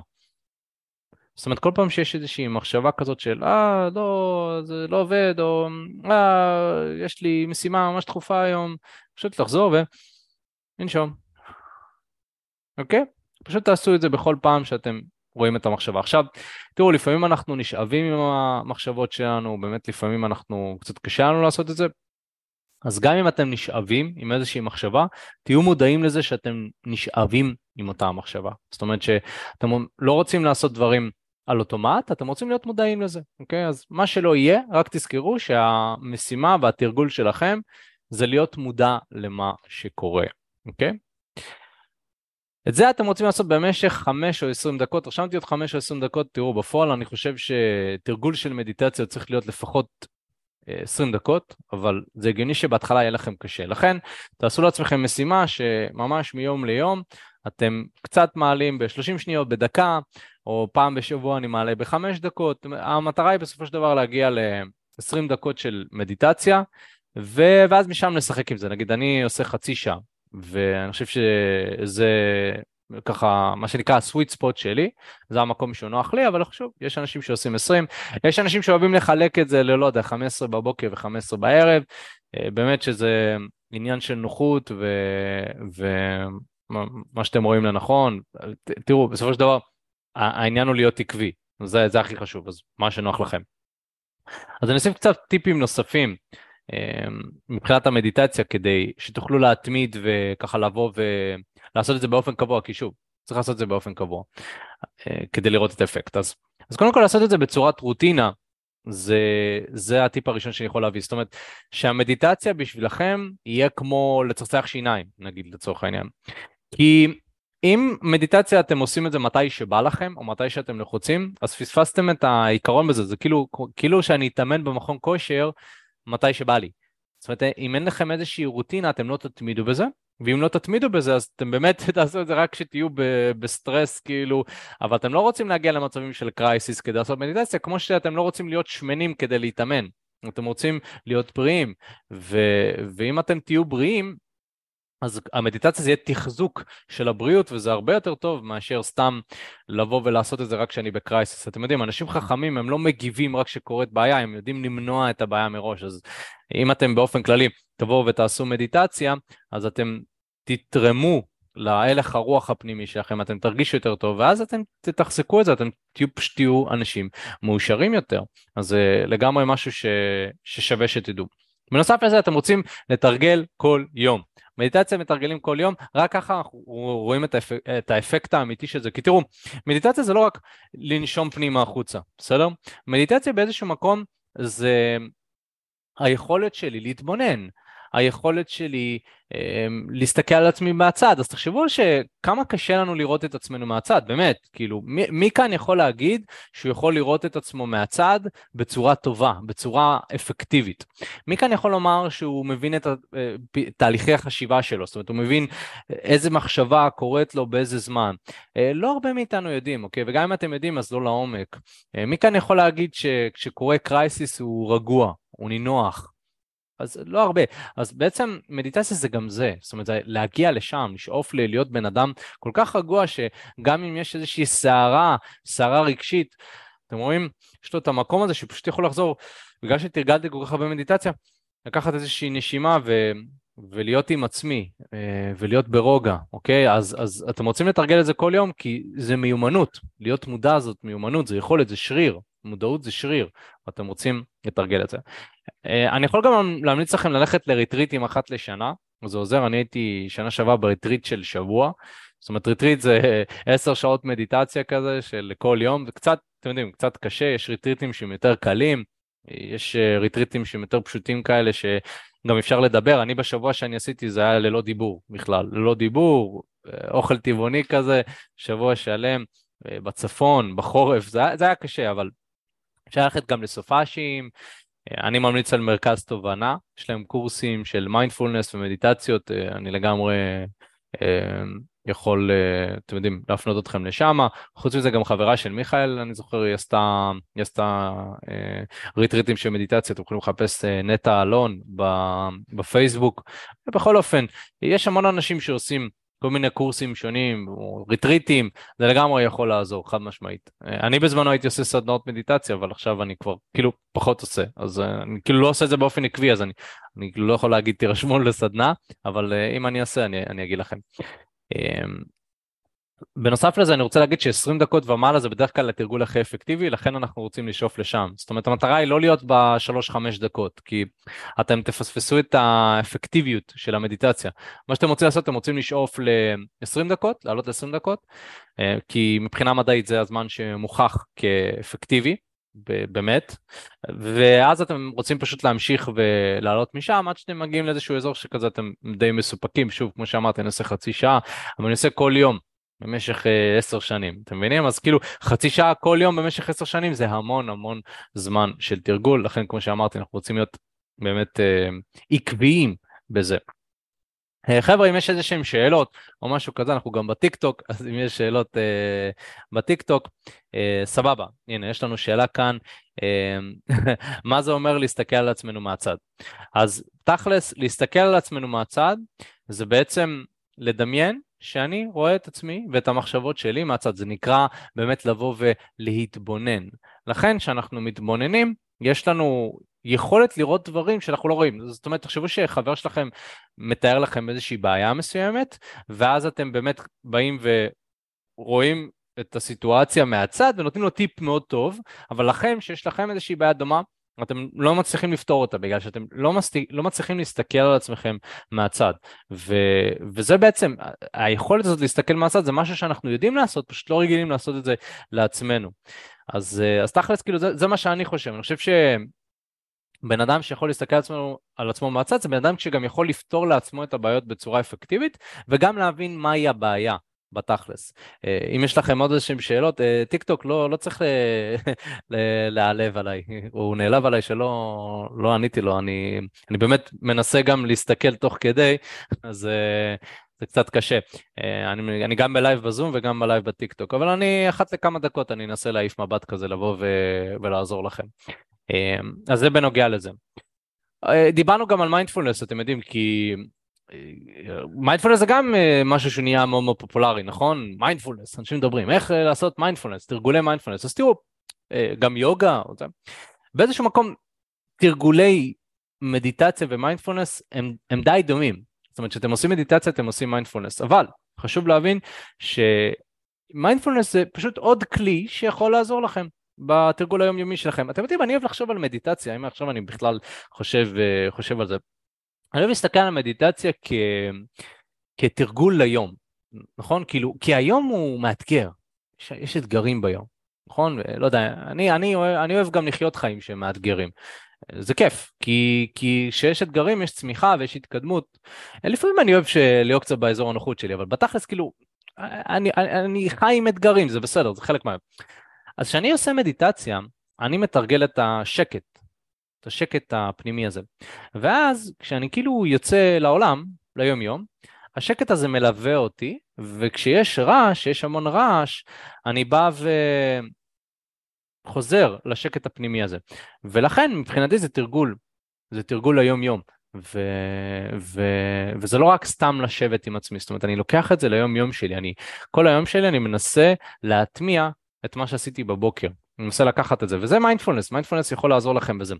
Speaker 1: זאת אומרת, כל פעם שיש איזושהי מחשבה כזאת של, אה, לא, זה לא עובד, או, אה, יש לי משימה ממש דחופה היום, פשוט לחזור ולנשום. אוקיי? פשוט תעשו את זה בכל פעם שאתם רואים את המחשבה. עכשיו, תראו, לפעמים אנחנו נשאבים עם המחשבות שלנו, באמת לפעמים אנחנו, קצת קשה לנו לעשות את זה. אז גם אם אתם נשאבים עם איזושהי מחשבה, תהיו מודעים לזה שאתם נשאבים עם אותה המחשבה. זאת אומרת שאתם לא רוצים לעשות דברים על אוטומט, אתם רוצים להיות מודעים לזה, אוקיי? אז מה שלא יהיה, רק תזכרו שהמשימה והתרגול שלכם זה להיות מודע למה שקורה, אוקיי? את זה אתם רוצים לעשות במשך 5 או 20 דקות, רשמתי עוד 5 או 20 דקות, תראו בפועל אני חושב שתרגול של מדיטציה צריך להיות לפחות 20 דקות, אבל זה הגיוני שבהתחלה יהיה לכם קשה. לכן תעשו לעצמכם משימה שממש מיום ליום אתם קצת מעלים ב-30 שניות, בדקה, או פעם בשבוע אני מעלה בחמש דקות. המטרה היא בסופו של דבר להגיע ל-20 דקות של מדיטציה, ו- ואז משם נשחק עם זה. נגיד אני עושה חצי שעה, ואני חושב שזה ככה, מה שנקרא הסוויט ספוט שלי, זה המקום שהוא נוח לי, אבל שוב, יש אנשים שעושים 20, יש אנשים שאוהבים לחלק את זה ללא יודע, 15 בבוקר ו-15 בערב, אה, באמת שזה עניין של נוחות ומה שאתם רואים לנכון, תראו, בסופו של דבר, העניין הוא להיות עקבי, זה, זה הכי חשוב, אז מה שנוח לכם. אז אני אשים קצת טיפים נוספים. אמ, מבחינת המדיטציה כדי שתוכלו להתמיד וככה לבוא ולעשות את זה באופן קבוע, כי שוב, צריך לעשות את זה באופן קבוע אה, כדי לראות את האפקט. אז, אז קודם כל לעשות את זה בצורת רוטינה, זה, זה הטיפ הראשון שאני יכול להביא. זאת אומרת, שהמדיטציה בשבילכם יהיה כמו לצחצח שיניים, נגיד לצורך העניין. כי אם מדיטציה אתם עושים את זה מתי שבא לכם, או מתי שאתם לחוצים, אז פספסתם את העיקרון בזה, זה כאילו, כאילו שאני אתאמן במכון כושר מתי שבא לי. זאת אומרת, אם אין לכם איזושהי רוטינה, אתם לא תתמידו בזה, ואם לא תתמידו בזה, אז אתם באמת תעשו את זה רק כשתהיו בסטרס, כאילו, אבל אתם לא רוצים להגיע למצבים של קרייסיס כדי לעשות מדיטציה, כמו שאתם לא רוצים להיות שמנים כדי להתאמן. אתם רוצים להיות בריאים, ו... ואם אתם תהיו בריאים, אז המדיטציה זה יהיה תחזוק של הבריאות וזה הרבה יותר טוב מאשר סתם לבוא ולעשות את זה רק כשאני בקרייסיס. אתם יודעים, אנשים חכמים הם לא מגיבים רק כשקורית בעיה, הם יודעים למנוע את הבעיה מראש. אז אם אתם באופן כללי תבואו ותעשו מדיטציה, אז אתם תתרמו להלך הרוח הפנימי שלכם, אתם תרגישו יותר טוב, ואז אתם תתחזקו את זה, אתם תהיו פשוט תהיו אנשים מאושרים יותר. אז זה לגמרי משהו ש... ששווה שתדעו. בנוסף לזה אתם רוצים לתרגל כל יום. מדיטציה מתרגלים כל יום, רק ככה אנחנו רואים את, האפ... את האפקט האמיתי של זה. כי תראו, מדיטציה זה לא רק לנשום פנימה החוצה, בסדר? מדיטציה באיזשהו מקום זה היכולת שלי להתבונן, היכולת שלי אה, להסתכל על עצמי מהצד, אז תחשבו שכמה קשה לנו לראות את עצמנו מהצד, באמת, כאילו, מי, מי כאן יכול להגיד שהוא יכול לראות את עצמו מהצד בצורה טובה, בצורה אפקטיבית? מי כאן יכול לומר שהוא מבין את אה, תהליכי החשיבה שלו, זאת אומרת, הוא מבין איזה מחשבה קורית לו באיזה זמן? אה, לא הרבה מאיתנו יודעים, אוקיי? וגם אם אתם יודעים, אז לא לעומק. אה, מי כאן יכול להגיד שכשקורה קרייסיס הוא רגוע, הוא נינוח? אז לא הרבה. אז בעצם מדיטציה זה גם זה, זאת אומרת, זה להגיע לשם, לשאוף להיות בן אדם כל כך רגוע שגם אם יש איזושהי סערה, סערה רגשית, אתם רואים, יש לו את המקום הזה שפשוט יכול לחזור, בגלל שתרגלתי כל כך הרבה מדיטציה, לקחת איזושהי נשימה ו... ולהיות עם עצמי אה, ולהיות ברוגע, אוקיי? אז, אז אתם רוצים לתרגל את זה כל יום? כי זה מיומנות, להיות מודע זאת מיומנות, זה יכולת, זה שריר, מודעות זה שריר, ואתם רוצים לתרגל את זה. אה, אני יכול גם להמליץ לכם ללכת לריטריטים אחת לשנה, זה עוזר, אני הייתי שנה שעברה בריטריט של שבוע, זאת אומרת ריטריט זה עשר שעות מדיטציה כזה של כל יום, זה קצת, אתם יודעים, קצת קשה, יש ריטריטים שהם יותר קלים, יש אה, ריטריטים שהם יותר פשוטים כאלה שגם אפשר לדבר, אני בשבוע שאני עשיתי זה היה ללא דיבור בכלל, ללא דיבור, אה, אוכל טבעוני כזה, שבוע שלם בצפון, בחורף, זה, זה היה קשה, אבל אפשר ללכת גם לסופאשים, אני ממליץ על מרכז תובנה, יש להם קורסים של מיינדפולנס ומדיטציות, אה, אני לגמרי אה, יכול, אה, אתם יודעים, להפנות אתכם לשם. חוץ מזה גם חברה של מיכאל, אני זוכר, היא עשתה, היא עשתה ריטריטים של מדיטציה, אתם יכולים לחפש נטע אלון בפייסבוק. בכל אופן, יש המון אנשים שעושים כל מיני קורסים שונים, או ריטריטים, זה לגמרי יכול לעזור, חד משמעית. אני בזמנו הייתי עושה סדנאות מדיטציה, אבל עכשיו אני כבר כאילו פחות עושה, אז אני כאילו לא עושה את זה באופן עקבי, אז אני, אני כאילו לא יכול להגיד תירשמו לסדנה, אבל אם אני אעשה אני, אני אגיד לכם. בנוסף לזה אני רוצה להגיד ש-20 דקות ומעלה זה בדרך כלל התרגול הכי אפקטיבי, לכן אנחנו רוצים לשאוף לשם. זאת אומרת המטרה היא לא להיות ב-3-5 דקות, כי אתם תפספסו את האפקטיביות של המדיטציה. מה שאתם רוצים לעשות, אתם רוצים לשאוף ל-20 דקות, לעלות ל-20 דקות, אה, כי מבחינה מדעית זה הזמן שמוכח כאפקטיבי, באמת, ואז אתם רוצים פשוט להמשיך ולעלות משם עד שאתם מגיעים לאיזשהו אזור שכזה אתם די מסופקים, שוב כמו שאמרתי אני עושה חצי שעה, אבל אני עושה כל יום במשך אה, עשר שנים, אתם מבינים? אז כאילו חצי שעה כל יום במשך עשר שנים זה המון המון זמן של תרגול, לכן כמו שאמרתי אנחנו רוצים להיות באמת אה, עקביים בזה. אה, חבר'ה, אם יש איזה שהם שאלות או משהו כזה, אנחנו גם בטיק טוק, אז אם יש שאלות אה, בטיק טוק, אה, סבבה. הנה, יש לנו שאלה כאן, אה, מה זה אומר להסתכל על עצמנו מהצד? אז תכלס, להסתכל על עצמנו מהצד, זה בעצם לדמיין שאני רואה את עצמי ואת המחשבות שלי מהצד, זה נקרא באמת לבוא ולהתבונן. לכן כשאנחנו מתבוננים, יש לנו יכולת לראות דברים שאנחנו לא רואים. זאת אומרת, תחשבו שחבר שלכם מתאר לכם איזושהי בעיה מסוימת, ואז אתם באמת באים ורואים את הסיטואציה מהצד ונותנים לו טיפ מאוד טוב, אבל לכם, שיש לכם איזושהי בעיה דומה, אתם לא מצליחים לפתור אותה בגלל שאתם לא, מסתי, לא מצליחים להסתכל על עצמכם מהצד. ו, וזה בעצם היכולת הזאת להסתכל מהצד זה משהו שאנחנו יודעים לעשות פשוט לא רגילים לעשות את זה לעצמנו. אז, אז תכלס כאילו זה, זה מה שאני חושב. אני חושב שבן אדם שיכול להסתכל על עצמו, על עצמו מהצד זה בן אדם שגם יכול לפתור לעצמו את הבעיות בצורה אפקטיבית וגם להבין מהי הבעיה בתכלס. אה, אם יש לכם עוד איזשהם שאלות, אה, טיק טוק לא, לא צריך להיעלב עליי, הוא נעלב עליי שלא לא עניתי לו, אני, אני באמת מנסה גם להסתכל תוך כדי, אז אה, זה קצת קשה. אני, אני גם בלייב בזום וגם בלייב בטיק טוק, אבל אני אחת לכמה דקות אני אנסה להעיף מבט כזה לבוא ו, ולעזור לכם. אז זה בנוגע לזה. דיברנו גם על מיינדפולנס, אתם יודעים, כי מיינדפולנס זה גם אה, משהו שנהיה מאוד מאוד פופולרי, נכון? מיינדפולנס, אנשים מדברים, איך אה, לעשות מיינדפולנס, תרגולי מיינדפולנס, אז תראו, אה, גם יוגה, באיזשהו מקום תרגולי מדיטציה ומיינדפולנס הם, הם די דומים. זאת אומרת, כשאתם עושים מדיטציה אתם עושים מיינדפולנס, אבל חשוב להבין שמיינדפולנס זה פשוט עוד כלי שיכול לעזור לכם. בתרגול היומיומי שלכם. אתם יודעים, אני אוהב לחשוב על מדיטציה, אם עכשיו אני בכלל חושב, חושב על זה. אני אוהב להסתכל על המדיטציה כ... כתרגול ליום, נכון? כאילו, כי היום הוא מאתגר, יש, יש אתגרים ביום, נכון? לא יודע, אני, אני, אני אוהב גם לחיות חיים שהם מאתגרים. זה כיף, כי כשיש אתגרים יש צמיחה ויש התקדמות. לפעמים אני אוהב להיות קצת באזור הנוחות שלי, אבל בתכלס כאילו, אני, אני, אני חי עם אתגרים, זה בסדר, זה חלק מה... אז כשאני עושה מדיטציה, אני מתרגל את השקט, את השקט הפנימי הזה. ואז כשאני כאילו יוצא לעולם, ליום יום, השקט הזה מלווה אותי, וכשיש רעש, יש המון רעש, אני בא וחוזר לשקט הפנימי הזה. ולכן מבחינתי זה תרגול, זה תרגול ליום יום. ו... ו... וזה לא רק סתם לשבת עם עצמי, זאת אומרת אני לוקח את זה ליום יום שלי, אני כל היום שלי אני מנסה להטמיע את מה שעשיתי בבוקר, מנסה לקחת את זה, וזה מיינדפולנס, מיינדפולנס יכול לעזור לכם בזה.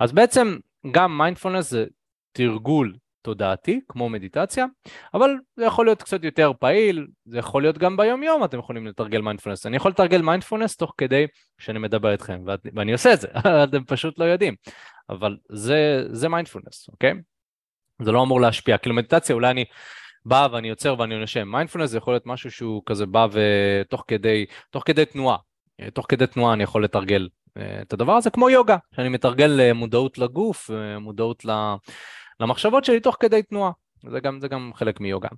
Speaker 1: אז בעצם גם מיינדפולנס זה תרגול תודעתי, כמו מדיטציה, אבל זה יכול להיות קצת יותר פעיל, זה יכול להיות גם ביום יום אתם יכולים לתרגל מיינדפולנס. אני יכול לתרגל מיינדפולנס תוך כדי שאני מדבר איתכם, ואני עושה את זה, אתם פשוט לא יודעים, אבל זה, זה מיינדפולנס, אוקיי? זה לא אמור להשפיע, כאילו מדיטציה אולי אני בא ואני עוצר ואני נושם, מיינדפולנס זה יכול להיות משהו שהוא כזה בא ותוך כדי, תוך כדי תנועה, תוך כדי תנועה אני יכול לתרגל את הדבר הזה כמו יוגה, שאני מתרגל אה, מודעות לגוף, אה, מודעות למחשבות שלי תוך כדי תנועה. זה גם, זה גם חלק מיוגה.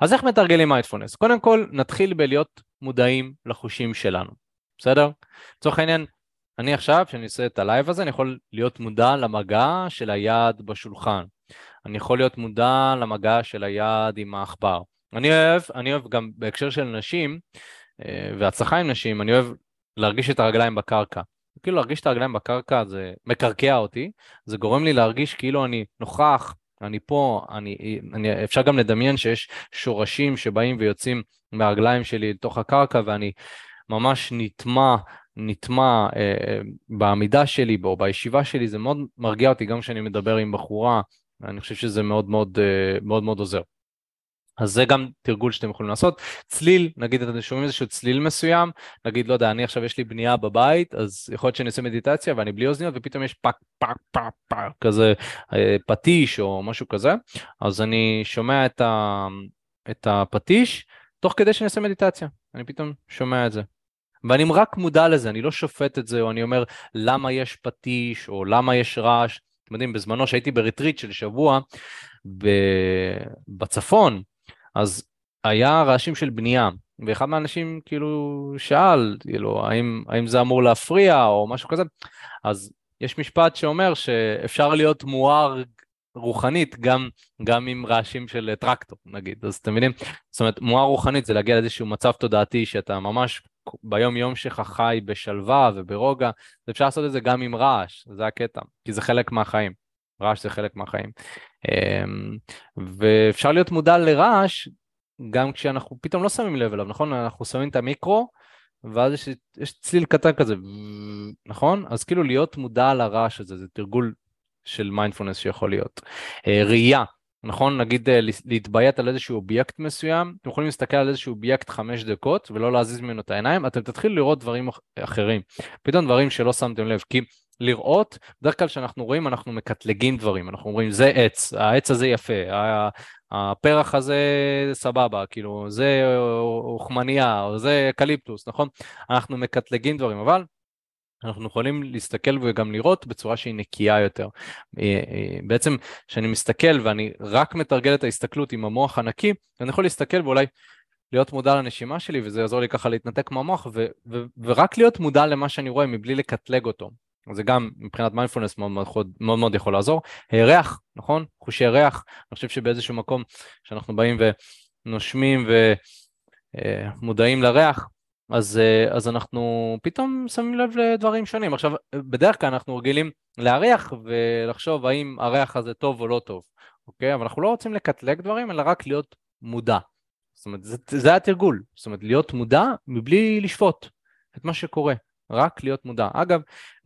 Speaker 1: אז איך מתרגלים מיינדפולנס? קודם כל נתחיל בלהיות מודעים לחושים שלנו, בסדר? לצורך העניין, אני עכשיו, כשאני עושה את הלייב הזה, אני יכול להיות מודע למגע של היד בשולחן. אני יכול להיות מודע למגע של היד עם העכבר. אני אוהב, אני אוהב גם בהקשר של נשים, אה, והצלחה עם נשים, אני אוהב להרגיש את הרגליים בקרקע. כאילו להרגיש את הרגליים בקרקע זה מקרקע אותי, זה גורם לי להרגיש כאילו אני נוכח, אני פה, אני, אני, אפשר גם לדמיין שיש שורשים שבאים ויוצאים מהרגליים שלי לתוך הקרקע ואני ממש נטמע, נטמע אה, בעמידה שלי או בישיבה שלי, זה מאוד מרגיע אותי גם כשאני מדבר עם בחורה, אני חושב שזה מאוד מאוד, אה, מאוד, מאוד עוזר. אז זה גם תרגול שאתם יכולים לעשות. צליל, נגיד אתם שומעים איזשהו צליל מסוים, נגיד, לא יודע, אני עכשיו יש לי בנייה בבית, אז יכול להיות שאני עושה מדיטציה ואני בלי אוזניות, ופתאום יש פאק פאק פאק פאק כזה אה, פטיש או משהו כזה, אז אני שומע את, ה, את הפטיש תוך כדי שאני עושה מדיטציה, אני פתאום שומע את זה. ואני רק מודע לזה, אני לא שופט את זה, או אני אומר למה יש פטיש, או למה יש רעש. אתם יודעים, בזמנו שהייתי בריטריט של שבוע בצפון, אז היה רעשים של בנייה, ואחד מהאנשים כאילו שאל, כאילו, האם, האם זה אמור להפריע או משהו כזה, אז יש משפט שאומר שאפשר להיות מואר רוחנית גם, גם עם רעשים של טרקטור נגיד, אז אתם מבינים? זאת אומרת, מואר רוחנית זה להגיע לאיזשהו מצב תודעתי שאתה ממש ביום יום שלך חי בשלווה וברוגע, אפשר לעשות את זה גם עם רעש, זה הקטע, כי זה חלק מהחיים, רעש זה חלק מהחיים. אמ, ואפשר להיות מודע לרעש גם כשאנחנו פתאום לא שמים לב אליו, נכון? אנחנו שמים את המיקרו, ואז יש, יש צליל קטן כזה, נכון? אז כאילו להיות מודע לרעש הזה, זה תרגול של מיינדפולנס שיכול להיות. אה, ראייה, נכון? נגיד אה, להתביית על איזשהו אובייקט מסוים, אתם יכולים להסתכל על איזשהו אובייקט חמש דקות ולא להזיז ממנו את העיניים, אתם תתחילו לראות דברים אחרים, פתאום דברים שלא שמתם לב, כי לראות, בדרך כלל כשאנחנו רואים אנחנו מקטלגים דברים, אנחנו אומרים זה עץ, העץ הזה יפה, הפרח הזה סבבה, כאילו זה אוכמניה או זה אקליפטוס, נכון? אנחנו מקטלגים דברים, אבל אנחנו יכולים להסתכל וגם לראות בצורה שהיא נקייה יותר. אה, אה, בעצם כשאני מסתכל ואני רק מתרגל את ההסתכלות עם המוח הנקי, אני יכול להסתכל ואולי להיות מודע לנשימה שלי וזה יעזור לי ככה להתנתק מהמוח ו- ו- ורק להיות מודע למה שאני רואה מבלי לקטלג אותו. זה גם מבחינת מיינדפולנס מאוד מאוד, מאוד מאוד יכול לעזור. ריח, נכון? חושי ריח, אני חושב שבאיזשהו מקום שאנחנו באים ונושמים ומודעים אה, לריח, אז, אה, אז אנחנו פתאום שמים לב לדברים שונים. עכשיו, בדרך כלל אנחנו רגילים להריח ולחשוב האם הריח הזה טוב או לא טוב, אוקיי? אבל אנחנו לא רוצים לקטלג דברים, אלא רק להיות מודע. זאת אומרת, זה, זה התרגול. זאת אומרת, להיות מודע מבלי לשפוט את מה שקורה. רק להיות מודע. אגב,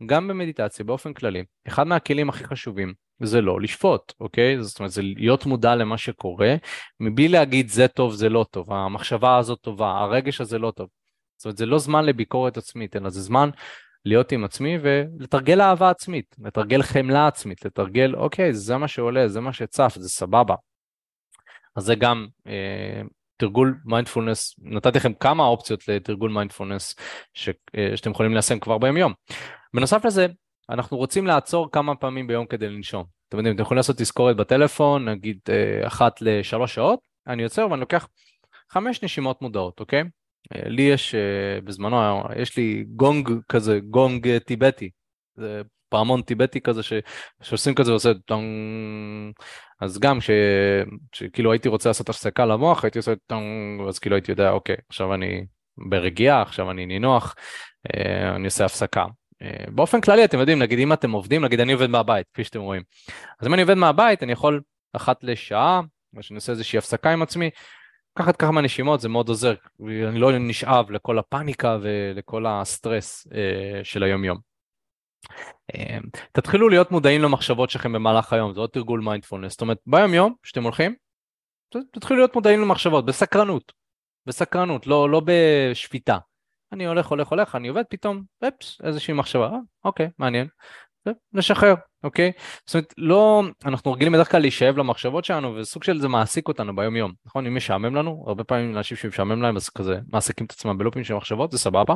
Speaker 1: גם במדיטציה באופן כללי, אחד מהכלים הכי חשובים זה לא לשפוט, אוקיי? זאת אומרת, זה להיות מודע למה שקורה, מבלי להגיד זה טוב, זה לא טוב, המחשבה הזאת טובה, הרגש הזה לא טוב. זאת אומרת, זה לא זמן לביקורת עצמית, אלא זה זמן להיות עם עצמי ולתרגל אהבה עצמית, לתרגל חמלה עצמית, לתרגל, אוקיי, זה מה שעולה, זה מה שצף, זה סבבה. אז זה גם אה, תרגול מיינדפולנס, נתתי לכם כמה אופציות לתרגול מיינדפולנס ש, אה, שאתם יכולים ליישם כבר ביום יום. בנוסף לזה, אנחנו רוצים לעצור כמה פעמים ביום כדי לנשום. אתם יודעים, אתם יכולים לעשות תזכורת בטלפון, נגיד אה, אחת לשלוש שעות, אני עוצר ואני לוקח חמש נשימות מודעות, אוקיי? אה, לי יש, בזמנו, יש לי גונג כזה, גונג טיבטי. זה פעמון טיבטי כזה ש... שעושים כזה ועושה טונג, אז גם ש... שכאילו הייתי רוצה לעשות הפסקה למוח הייתי עושה טונג, אז כאילו הייתי יודע אוקיי עכשיו אני ברגיעה עכשיו אני נינוח אה, אני עושה הפסקה. אה, באופן כללי אתם יודעים נגיד אם אתם עובדים נגיד אני עובד מהבית כפי שאתם רואים אז אם אני עובד מהבית אני יכול אחת לשעה שאני עושה איזושהי הפסקה עם עצמי לקחת כמה נשימות זה מאוד עוזר אני לא נשאב לכל הפאניקה ולכל הסטרס אה, של היום יום. אמ, תתחילו להיות מודעים למחשבות שלכם במהלך היום, זה עוד תרגול מיינדפולנס, זאת אומרת ביום יום שאתם הולכים, תתחילו להיות מודעים למחשבות, בסקרנות, בסקרנות, לא, לא בשפיטה. אני הולך, הולך, הולך, אני עובד, פתאום, אפס, איזושהי מחשבה, אה, אוקיי, מעניין, לשחרר, אוקיי? זאת אומרת, לא, אנחנו רגילים בדרך כלל להישאב למחשבות שלנו, וסוג של זה מעסיק אותנו ביום יום, נכון? אם משעמם לנו, הרבה פעמים אנשים שמשעמם להם, אז כזה מעסיקים את עצמם בלופים של מחשבות, זה סבבה.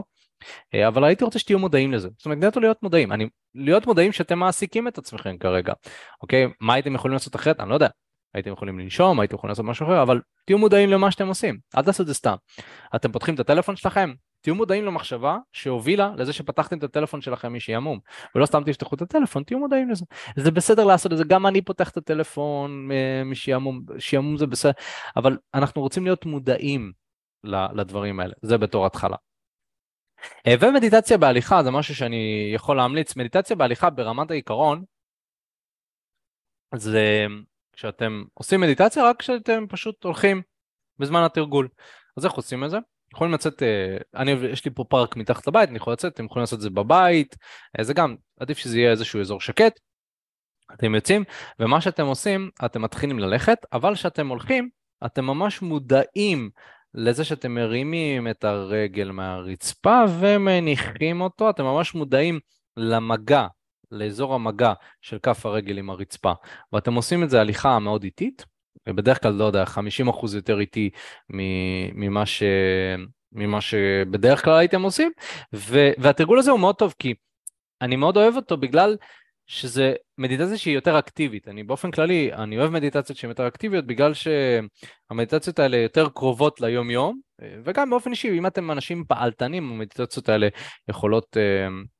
Speaker 1: אה, אבל הייתי רוצה שתהיו מודעים לזה. זאת אומרת, נטו להיות מודעים. אני, להיות מודעים שאתם מעסיקים את עצמכם כרגע, אוקיי? מה הייתם יכולים לעשות אחרת? אני לא יודע. הייתם יכולים לנשום, הייתם יכולים לעשות משהו אחר, אבל תהיו מודעים למה שאתם עושים. אל תעשו את זה סתם. אתם פותחים את הטלפון שלכם, תהיו מודעים למחשבה שהובילה לזה שפתחתם את הטלפון שלכם משעמום, ולא סתם תשתחו את הטלפון, תהיו מודעים לזה. זה בסדר לעשות את זה, גם אני פותח את הטלפון אה, משעמום, שעמום זה בסדר, אבל אנחנו רוצים להיות מודעים לדברים האלה, זה בתור התחלה. אה, ומדיטציה בהליכה זה משהו שאני יכול להמליץ, מדיטציה בהליכה ברמת העיקרון, זה כשאתם עושים מדיטציה, רק כשאתם פשוט הולכים בזמן התרגול. אז איך עושים את זה? יכולים לצאת, אה, אני, יש לי פה פארק מתחת לבית, אני יכול לצאת, אתם יכולים לעשות את זה בבית, אה, זה גם, עדיף שזה יהיה איזשהו אזור שקט. אתם יוצאים, ומה שאתם עושים, אתם מתחילים ללכת, אבל כשאתם הולכים, אתם ממש מודעים לזה שאתם מרימים את הרגל מהרצפה ומניחים אותו, אתם ממש מודעים למגע, לאזור המגע של כף הרגל עם הרצפה, ואתם עושים את זה הליכה מאוד איטית, ובדרך כלל, לא יודע, 50% יותר איטי ממה, ש... ממה שבדרך כלל הייתם עושים, ו... והתרגול הזה הוא מאוד טוב, כי אני מאוד אוהב אותו בגלל שזה מדיטציה שהיא יותר אקטיבית. אני באופן כללי, אני אוהב מדיטציות שהן יותר אקטיביות בגלל שהמדיטציות האלה יותר קרובות ליום יום, וגם באופן אישי, אם אתם אנשים פעלתנים, המדיטציות האלה יכולות,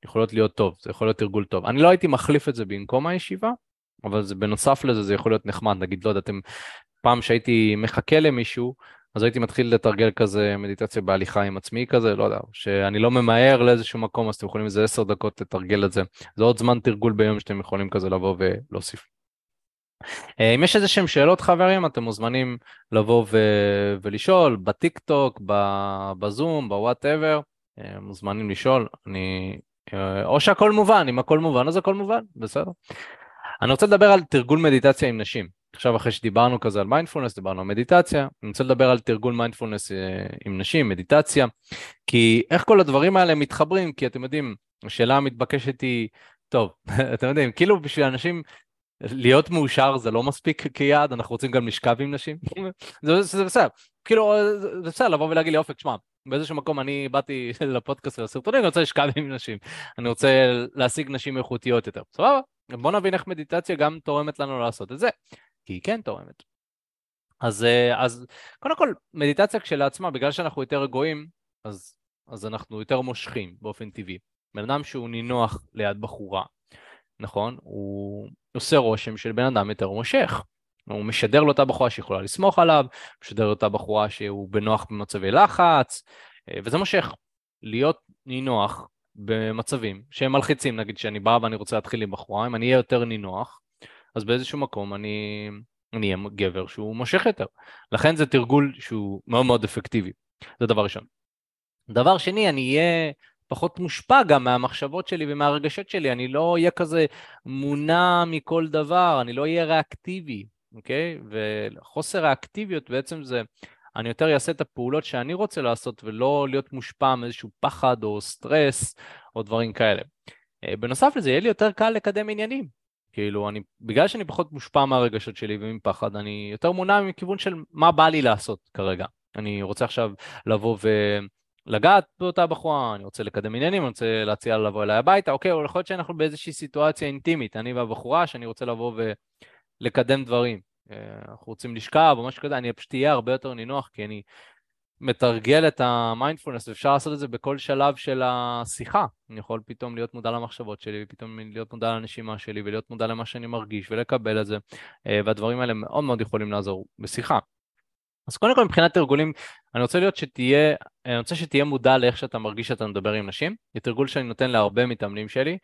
Speaker 1: יכולות להיות טוב, זה יכול להיות תרגול טוב. אני לא הייתי מחליף את זה במקום הישיבה, אבל זה בנוסף לזה זה יכול להיות נחמד, נגיד, לא יודע, אתם, פעם שהייתי מחכה למישהו, אז הייתי מתחיל לתרגל כזה מדיטציה בהליכה עם עצמי כזה, לא יודע, שאני לא ממהר לאיזשהו מקום, אז אתם יכולים איזה עשר דקות לתרגל את זה. זה עוד זמן תרגול ביום שאתם יכולים כזה לבוא ולהוסיף. אה, אם יש איזה שהם שאלות חברים, אתם מוזמנים לבוא ו- ולשאול בטיק טוק, בזום, ב whatever, אה, מוזמנים לשאול, אני... אה, או שהכל מובן, אם הכל מובן אז הכל מובן, בסדר. אני רוצה לדבר על תרגול מדיטציה עם נשים. עכשיו אחרי שדיברנו כזה על מיינדפולנס, דיברנו על מדיטציה, אני רוצה לדבר על תרגול מיינדפולנס אה, עם נשים, מדיטציה, כי איך כל הדברים האלה מתחברים, כי אתם יודעים, השאלה המתבקשת היא, טוב, אתם יודעים, כאילו בשביל אנשים להיות מאושר זה לא מספיק כיעד, אנחנו רוצים גם לשכב עם נשים, זה, זה בסדר, כאילו זה בסדר לבוא ולהגיד לי אופק, שמע, באיזשהו מקום אני באתי לפודקאסט ולסרטונים, אני רוצה לשכב עם נשים, אני רוצה להשיג נשים איכותיות יותר, סבבה? בוא נבין איך מדיטציה גם תורמת לנו לעשות את זה, כי היא כן תורמת. אז, אה, אז קודם כל, מדיטציה כשלעצמה, בגלל שאנחנו יותר רגועים, אז, אז אנחנו יותר מושכים באופן טבעי. בן אדם שהוא נינוח ליד בחורה, נכון? הוא עושה רושם של בן אדם יותר מושך. הוא משדר לאותה בחורה שיכולה לסמוך עליו, משדר לאותה בחורה שהוא בנוח במצבי לחץ, אה, וזה מושך. להיות נינוח במצבים שהם מלחיצים, נגיד שאני בא ואני רוצה להתחיל עם בחורה, אם אני אהיה יותר נינוח, אז באיזשהו מקום אני אהיה גבר שהוא מושך יותר. לכן זה תרגול שהוא מאוד מאוד אפקטיבי, זה דבר ראשון. דבר שני, אני אהיה פחות מושפע גם מהמחשבות שלי ומהרגשות שלי, אני לא אהיה כזה מונע מכל דבר, אני לא אהיה ריאקטיבי, אוקיי? וחוסר האקטיביות בעצם זה אני יותר אעשה את הפעולות שאני רוצה לעשות ולא להיות מושפע מאיזשהו פחד או סטרס או דברים כאלה. אה, בנוסף לזה, יהיה לי יותר קל לקדם עניינים. כאילו, אני, בגלל שאני פחות מושפע מהרגשות שלי ומפחד, אני יותר מונע מכיוון של מה בא לי לעשות כרגע. אני רוצה עכשיו לבוא ולגעת באותה בחורה, אני רוצה לקדם עניינים, אני רוצה להציע לה לבוא אליי הביתה, אוקיי, או יכול להיות שאנחנו באיזושהי סיטואציה אינטימית, אני והבחורה, שאני רוצה לבוא ולקדם דברים. אנחנו רוצים לשכב או משהו כזה, אני פשוט אהיה הרבה יותר נינוח, כי אני מתרגל את המיינדפולנס, ואפשר לעשות את זה בכל שלב של השיחה. אני יכול פתאום להיות מודע למחשבות שלי, ופתאום להיות מודע לנשימה שלי, ולהיות מודע למה שאני מרגיש, ולקבל את זה, אה, והדברים האלה מאוד מאוד יכולים לעזור בשיחה. אז קודם כל מבחינת תרגולים, אני רוצה להיות שתהיה, אני רוצה שתהיה מודע לאיך שאתה מרגיש שאתה מדבר עם נשים. זה תרגול שאני נותן להרבה מתאמנים שלי,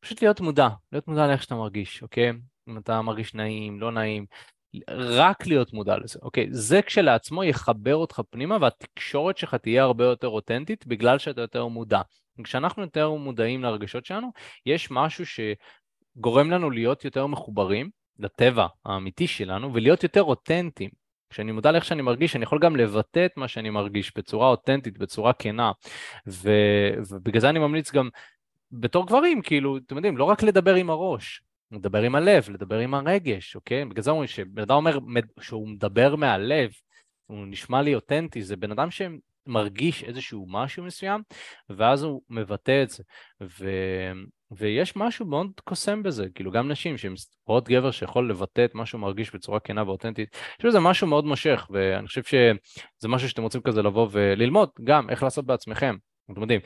Speaker 1: פשוט להיות מודע, להיות מודע לאיך שאתה מרגיש, אוקיי? אם אתה מרגיש נעים, לא נעים, רק להיות מודע לזה, אוקיי? זה כשלעצמו יחבר אותך פנימה והתקשורת שלך תהיה הרבה יותר אותנטית בגלל שאתה יותר מודע. כשאנחנו יותר מודעים לרגשות שלנו, יש משהו שגורם לנו להיות יותר מחוברים לטבע האמיתי שלנו ולהיות יותר אותנטיים. כשאני מודע לאיך שאני מרגיש, אני יכול גם לבטא את מה שאני מרגיש בצורה אותנטית, בצורה כנה. ו... ובגלל זה אני ממליץ גם בתור גברים, כאילו, אתם יודעים, לא רק לדבר עם הראש, לדבר עם הלב, לדבר עם הרגש, אוקיי? בגלל זה אומרים שבן אדם אומר שהוא מדבר מהלב, הוא נשמע לי אותנטי, זה בן אדם שמרגיש איזשהו משהו מסוים, ואז הוא מבטא את זה. ו... ויש משהו מאוד קוסם בזה, כאילו גם נשים שהן רואות גבר שיכול לבטא את מה שהוא מרגיש בצורה כנה ואותנטית, יש בזה משהו מאוד מושך, ואני חושב שזה משהו שאתם רוצים כזה לבוא וללמוד גם איך לעשות בעצמכם. אתם יודעים,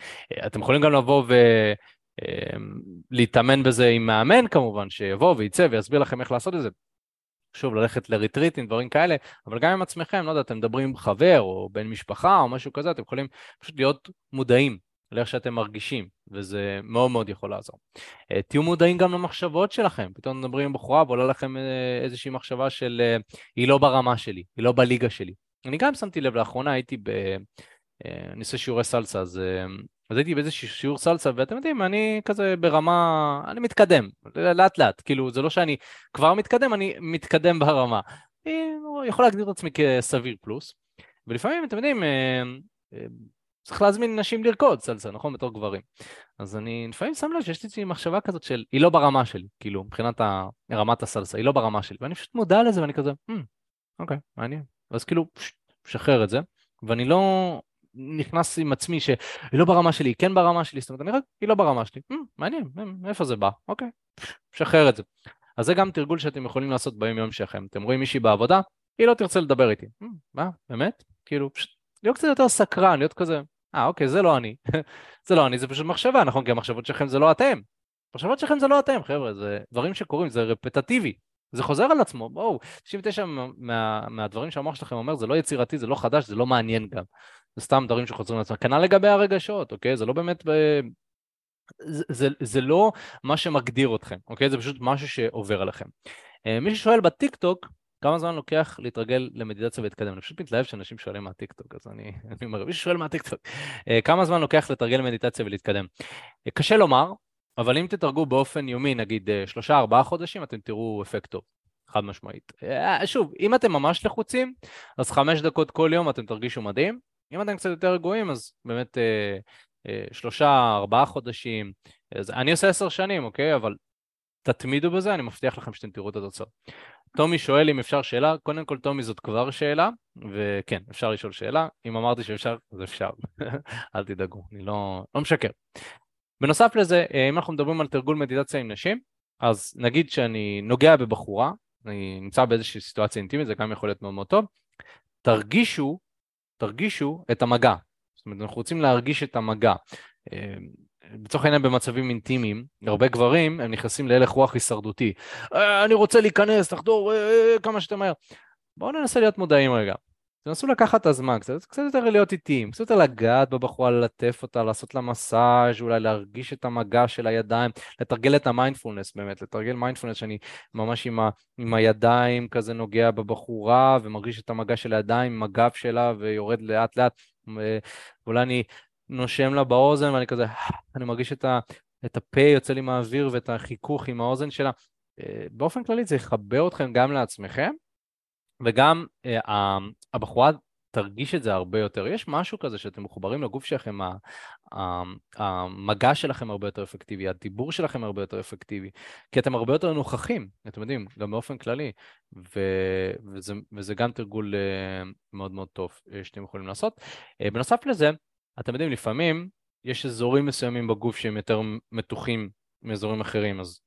Speaker 1: אתם יכולים גם לבוא ו... אמ, להתאמן בזה עם מאמן כמובן, שיבוא וייצא ויסביר לכם איך לעשות את זה. שוב, ללכת לריטריטים, דברים כאלה, אבל גם עם עצמכם, לא יודע, אתם מדברים עם חבר או בן משפחה או משהו כזה, אתם יכולים פשוט להיות מודעים לאיך שאתם מרגישים, וזה מאוד מאוד יכול לעזור. אה, תהיו מודעים גם למחשבות שלכם, פתאום מדברים עם בחורה ועולה לכם אה, איזושהי מחשבה של אה, היא לא ברמה שלי, היא לא בליגה שלי. אני גם שמתי לב, לאחרונה הייתי ב... אני עושה שיעורי סלסה, אז, אז הייתי באיזשהו שיעור סלסה, ואתם יודעים, אני כזה ברמה, אני מתקדם, לאט לאט, כאילו זה לא שאני כבר מתקדם, אני מתקדם ברמה. אני יכול להגדיר את עצמי כסביר פלוס, ולפעמים, אתם יודעים, צריך להזמין נשים לרקוד סלסה, נכון? בתור גברים. אז אני לפעמים שם לב שיש לי מחשבה כזאת של, היא לא ברמה שלי, כאילו, מבחינת רמת הסלסה, היא לא ברמה שלי, ואני פשוט מודע לזה ואני כזה, hmm, אוקיי, מעניין. אז כאילו, משחרר את זה, ואני לא נכנס עם עצמי שהיא לא ברמה שלי, כן ברמה שלי, זאת אומרת, אני רק, היא לא ברמה שלי, hmm, מעניין, מאיפה זה בא, אוקיי, משחרר את זה. אז זה גם תרגול שאתם יכולים לעשות ביום יום שלכם. אתם רואים מישהי בעבודה, היא לא תרצה לדבר איתי. Hmm, מה, באמת? כאילו, להיות קצת יותר סקרן, להיות כזה, אה, אוקיי, זה לא אני. זה לא אני, זה פשוט מחשבה, נכון? כי המחשבות שלכם זה לא אתם. המחשבות שלכם זה לא אתם, חבר'ה, זה דברים שקורים, זה רפטטיבי. זה חוזר על עצמו, בואו, 99 מה, מהדברים שהמוח שלכם אומר, זה לא יצירתי, זה לא חדש, זה לא מעניין גם. זה סתם דברים שחוזרים על עצמם. כנ"ל לגבי הרגשות, אוקיי? זה לא באמת... ב... זה, זה, זה לא מה שמגדיר אתכם, אוקיי? זה פשוט משהו שעובר עליכם. אה, מי ששואל בטיקטוק, כמה זמן לוקח להתרגל למדיטציה ולהתקדם? אני פשוט מתלהב שאנשים שואלים מהטיקטוק, אז אני, אני אומר, מי ששואל מהטיקטוק, אה, כמה זמן לוקח לתרגל מדיטציה ולהתקדם? אה, קשה לומר, אבל אם תתרגו באופן יומי, נגיד אה, שלושה, ארבעה חודשים, אתם תראו אפקט טוב, חד משמעית. שוב, אם אתם ממש לחוצים, אז חמש דקות כל יום אתם תרגישו מדהים. אם אתם קצת יותר רגועים, אז באמת שלושה, ארבעה חודשים. אני עושה עשר שנים, אוקיי? אבל תתמידו בזה, אני מבטיח לכם שאתם תראו את התוצאות. טומי שואל אם אפשר שאלה, קודם כל טומי זאת כבר שאלה, וכן, אפשר לשאול שאלה, אם אמרתי שאפשר, אז אפשר, אל תדאגו, אני לא, לא משקר. בנוסף לזה, אה, אם אנחנו מדברים על תרגול מדיטציה עם נשים, אז נגיד שאני נוגע בבחורה, אני נמצא באיזושהי סיטואציה אינטימית, זה גם יכול להיות מאוד מאוד טוב, תרגישו, תרגישו את המגע. זאת אומרת, אנחנו רוצים להרגיש את המגע. אה, לצורך העניין במצבים אינטימיים, הרבה גברים הם נכנסים להלך רוח הישרדותי. אה, אני רוצה להיכנס, לחדור כמה שיותר מהר. בואו ננסה להיות מודעים רגע. תנסו לקחת את הזמן, קצת, קצת יותר להיות איטיים, קצת יותר לגעת בבחורה, ללטף אותה, לעשות לה מסאז', אולי להרגיש את המגע של הידיים, לתרגל את המיינדפולנס באמת, לתרגל מיינדפולנס שאני ממש עם, ה, עם הידיים כזה נוגע בבחורה ומרגיש את המגע של הידיים עם הגב שלה ויורד לאט לאט, ואולי אני נושם לה באוזן ואני כזה, אני מרגיש את, ה, את הפה יוצא לי מהאוויר ואת החיכוך עם האוזן שלה. אה, באופן כללי זה יחבר אתכם גם לעצמכם, וגם אה, הבחורה תרגיש את זה הרבה יותר. יש משהו כזה שאתם מחוברים לגוף שלכם, המגע שלכם הרבה יותר אפקטיבי, הדיבור שלכם הרבה יותר אפקטיבי, כי אתם הרבה יותר נוכחים, אתם יודעים, גם באופן כללי, ו, וזה, וזה גם תרגול אה, מאוד מאוד טוב שאתם יכולים לעשות. בנוסף לזה, אתם יודעים, לפעמים יש אזורים מסוימים בגוף שהם יותר מתוחים מאזורים אחרים, אז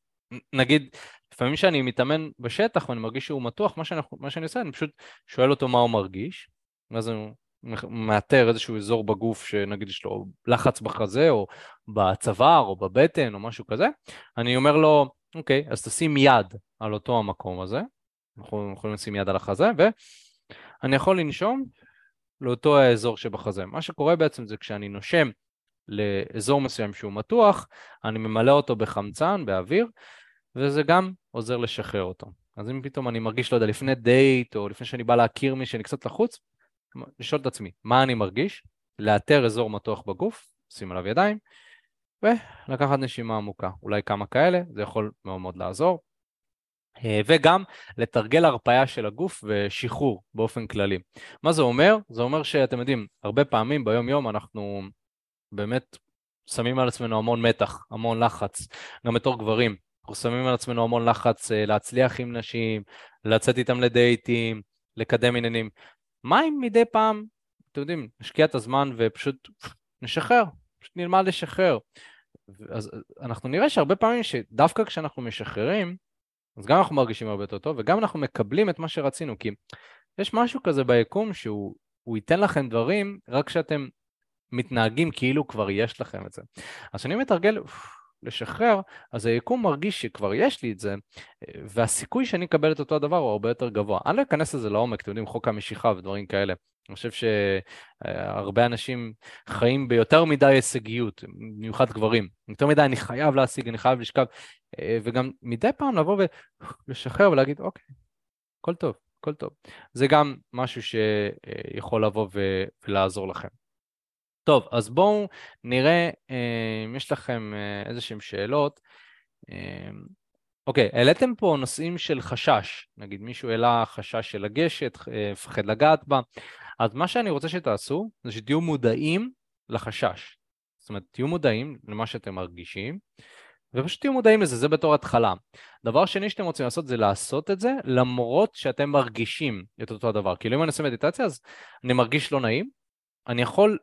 Speaker 1: נגיד, לפעמים כשאני מתאמן בשטח ואני מרגיש שהוא מתוח, מה שאני, מה שאני עושה, אני פשוט שואל אותו מה הוא מרגיש, ואז הוא מאתר איזשהו אזור בגוף שנגיד יש לו לחץ בחזה או בצוואר או בבטן או משהו כזה, אני אומר לו, אוקיי, אז תשים יד על אותו המקום הזה, אנחנו יכולים לשים יד על החזה, ואני יכול לנשום לאותו האזור שבחזה. מה שקורה בעצם זה כשאני נושם לאזור מסוים שהוא מתוח, אני ממלא אותו בחמצן, באוויר, וזה גם עוזר לשחרר אותו. אז אם פתאום אני מרגיש, לא יודע, לפני דייט, או לפני שאני בא להכיר מי שאני קצת לחוץ, לשאול את עצמי, מה אני מרגיש? לאתר אזור מתוח בגוף, שים עליו ידיים, ולקחת נשימה עמוקה. אולי כמה כאלה, זה יכול מאוד מאוד לעזור. אה, וגם לתרגל הרפאיה של הגוף ושחרור באופן כללי. מה זה אומר? זה אומר שאתם יודעים, הרבה פעמים ביום יום אנחנו באמת שמים על עצמנו המון מתח, המון לחץ, גם בתור גברים. אנחנו שמים על עצמנו המון לחץ אה, להצליח עם נשים, לצאת איתם לדייטים, לקדם עניינים. מה אם מדי פעם, אתם יודעים, נשקיע את הזמן ופשוט נשחרר, פשוט נלמד לשחרר. אז אנחנו נראה שהרבה פעמים שדווקא כשאנחנו משחררים, אז גם אנחנו מרגישים הרבה יותר טוב, וגם אנחנו מקבלים את מה שרצינו, כי יש משהו כזה ביקום שהוא ייתן לכם דברים רק כשאתם מתנהגים כאילו כבר יש לכם את זה. אז כשאני מתרגל, לשחרר, אז היקום מרגיש שכבר יש לי את זה, והסיכוי שאני אקבל את אותו הדבר הוא הרבה יותר גבוה. אני לא אכנס לזה לעומק, אתם יודעים, חוק המשיכה ודברים כאלה. אני חושב שהרבה אנשים חיים ביותר מדי הישגיות, במיוחד גברים. יותר מדי אני חייב להשיג, אני חייב לשכב, וגם מדי פעם לבוא ולשחרר ולהגיד, אוקיי, הכל טוב, הכל טוב. זה גם משהו שיכול לבוא ולעזור לכם. טוב, אז בואו נראה אה, אם יש לכם אה, איזה שהן שאלות. אה, אוקיי, העליתם פה נושאים של חשש, נגיד מישהו העלה חשש של לגשת, מפחד לגעת בה, אז מה שאני רוצה שתעשו זה שתהיו מודעים לחשש. זאת אומרת, תהיו מודעים למה שאתם מרגישים, ופשוט תהיו מודעים לזה, זה בתור התחלה. דבר שני שאתם רוצים לעשות זה לעשות את זה למרות שאתם מרגישים את אותו הדבר. כאילו אם אני עושה מדיטציה אז אני מרגיש לא נעים, אני יכול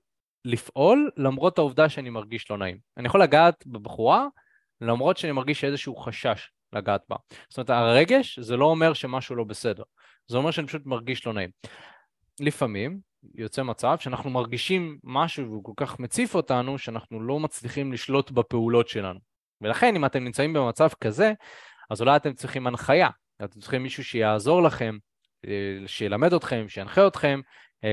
Speaker 1: לפעול למרות העובדה שאני מרגיש לא נעים. אני יכול לגעת בבחורה למרות שאני מרגיש איזשהו חשש לגעת בה. זאת אומרת, הרגש זה לא אומר שמשהו לא בסדר, זה אומר שאני פשוט מרגיש לא נעים. לפעמים יוצא מצב שאנחנו מרגישים משהו והוא כל כך מציף אותנו שאנחנו לא מצליחים לשלוט בפעולות שלנו. ולכן אם אתם נמצאים במצב כזה, אז אולי אתם צריכים הנחיה, אתם צריכים מישהו שיעזור לכם, אה, שילמד אתכם, שינחה אתכם,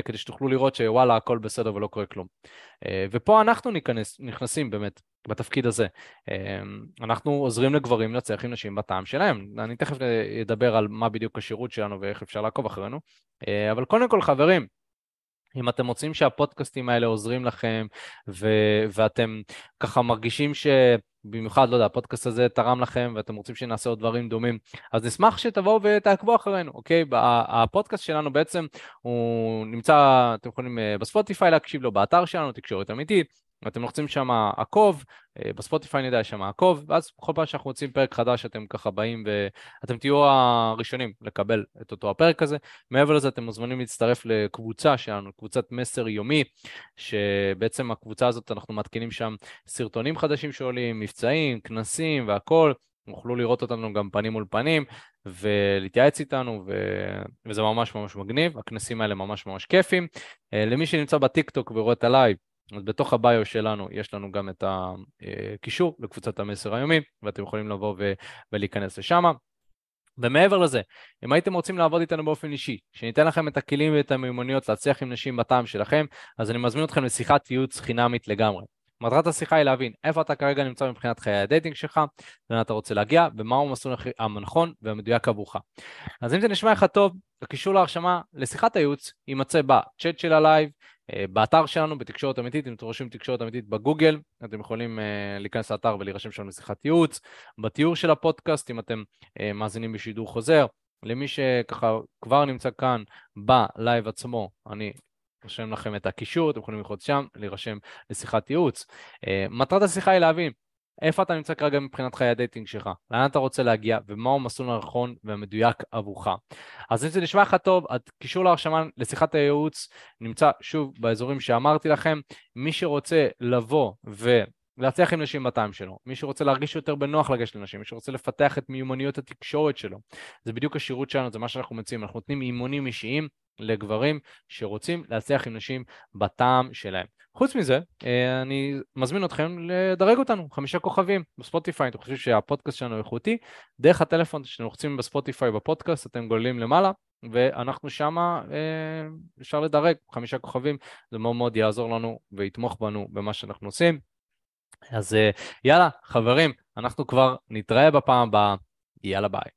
Speaker 1: כדי שתוכלו לראות שוואלה הכל בסדר ולא קורה כלום. אה, ופה אנחנו ניכנס, נכנסים באמת בתפקיד הזה. אה, אנחנו עוזרים לגברים להצליח עם נשים בטעם שלהם. אני תכף אדבר על מה בדיוק השירות שלנו ואיך אפשר לעקוב אחרינו. אבל קודם כל חברים, אם אתם רוצים שהפודקאסטים האלה עוזרים לכם ו- ואתם ככה מרגישים ש... במיוחד, לא יודע, הפודקאסט הזה תרם לכם ואתם רוצים שנעשה עוד דברים דומים, אז נשמח שתבואו ותעקבו אחרינו, אוקיי? הפודקאסט שלנו בעצם, הוא נמצא, אתם יכולים אה, בספוטיפיי להקשיב לו, באתר שלנו, תקשורת אמיתית, ואתם לוחצים שם עקוב, בספוטיפיי נדע שם עקוב, ואז כל פעם שאנחנו רוצים פרק חדש אתם ככה באים ואתם תהיו הראשונים לקבל את אותו הפרק הזה. מעבר לזה אתם מוזמנים להצטרף לקבוצה שלנו, קבוצת מסר יומי, שבעצם הקבוצה הזאת אנחנו מתקינים שם סרטונים חדשים שעולים, מבצעים, כנסים והכל. תוכלו לראות אותנו גם פנים מול פנים ולהתייעץ איתנו ו... וזה ממש ממש מגניב, הכנסים האלה ממש ממש כיפים. אה, למי שנמצא בטיקטוק ורואה את ה live, אז בתוך ה bio שלנו יש לנו גם את הקישור לקבוצת המסר היומי, ואתם יכולים לבוא ו- ולהיכנס לשם. ומעבר לזה, אם הייתם רוצים לעבוד איתנו באופן אישי, שניתן לכם את הכלים ואת המיומנויות להצליח עם נשים בטעם שלכם, אז אני מזמין אתכם לשיחת ייעוץ חינמית לגמרי. מטרת השיחה היא להבין איפה אתה כרגע נמצא מבחינת חיי ה dating שלך, לאן אתה רוצה להגיע, ומהו המסלול הנכון והמדויק עבורך. אז אם זה נשמע לך טוב, הקישור להרשמה לשיחת הייעוץ יימצא בצ'אט של ה live, באתר שלנו, בתקשורת אמיתית, אם אתם רושמים תקשורת אמיתית בגוגל, אתם יכולים אה, להיכנס לאתר ולהירשם שם לשיחת ייעוץ. בתיאור של הפודקאסט, אם אתם אה, מאזינים בשידור חוזר, למי שככה כבר נמצא כאן ב live עצמו, אני רושם לכם את הקישור, אתם יכולים ללחוץ שם, להירשם לשיחת ייעוץ. אה, מטרת השיחה היא להבין איפה אתה נמצא כרגע מבחינת חיי ה dating שלך, לאן אתה רוצה להגיע ומהו המסלול הנכון והמדויק עבורך. אז אם זה נשמע לך טוב, קישור להרשמה לשיחת הייעוץ נמצא שוב באזורים שאמרתי לכם. מי שרוצה לבוא ו... להצליח עם נשים בטעם שלו, מי שרוצה להרגיש יותר בנוח לגשת לנשים, מי שרוצה לפתח את מיומנויות התקשורת שלו, זה בדיוק השירות שלנו, זה מה שאנחנו מציעים, אנחנו נותנים אימונים אישיים לגברים שרוצים להצליח עם נשים בטעם שלהם. חוץ מזה, אה, אני מזמין אתכם לדרג אותנו, חמישה כוכבים בספוטיפיי, אתם חושבים שהפודקאסט שלנו איכותי, דרך הטלפון שאתם לוחצים בספוטיפיי בפודקאסט, אתם גוללים למעלה, ואנחנו שמה אה, אפשר לדרג. חמישה כוכבים, זה מאוד מאוד יעזור לנו ויתמוך בנו במה שאנחנו עושים. אז אה, יאללה, חברים, אנחנו כבר נתראה בפעם הבאה, יאללה ביי.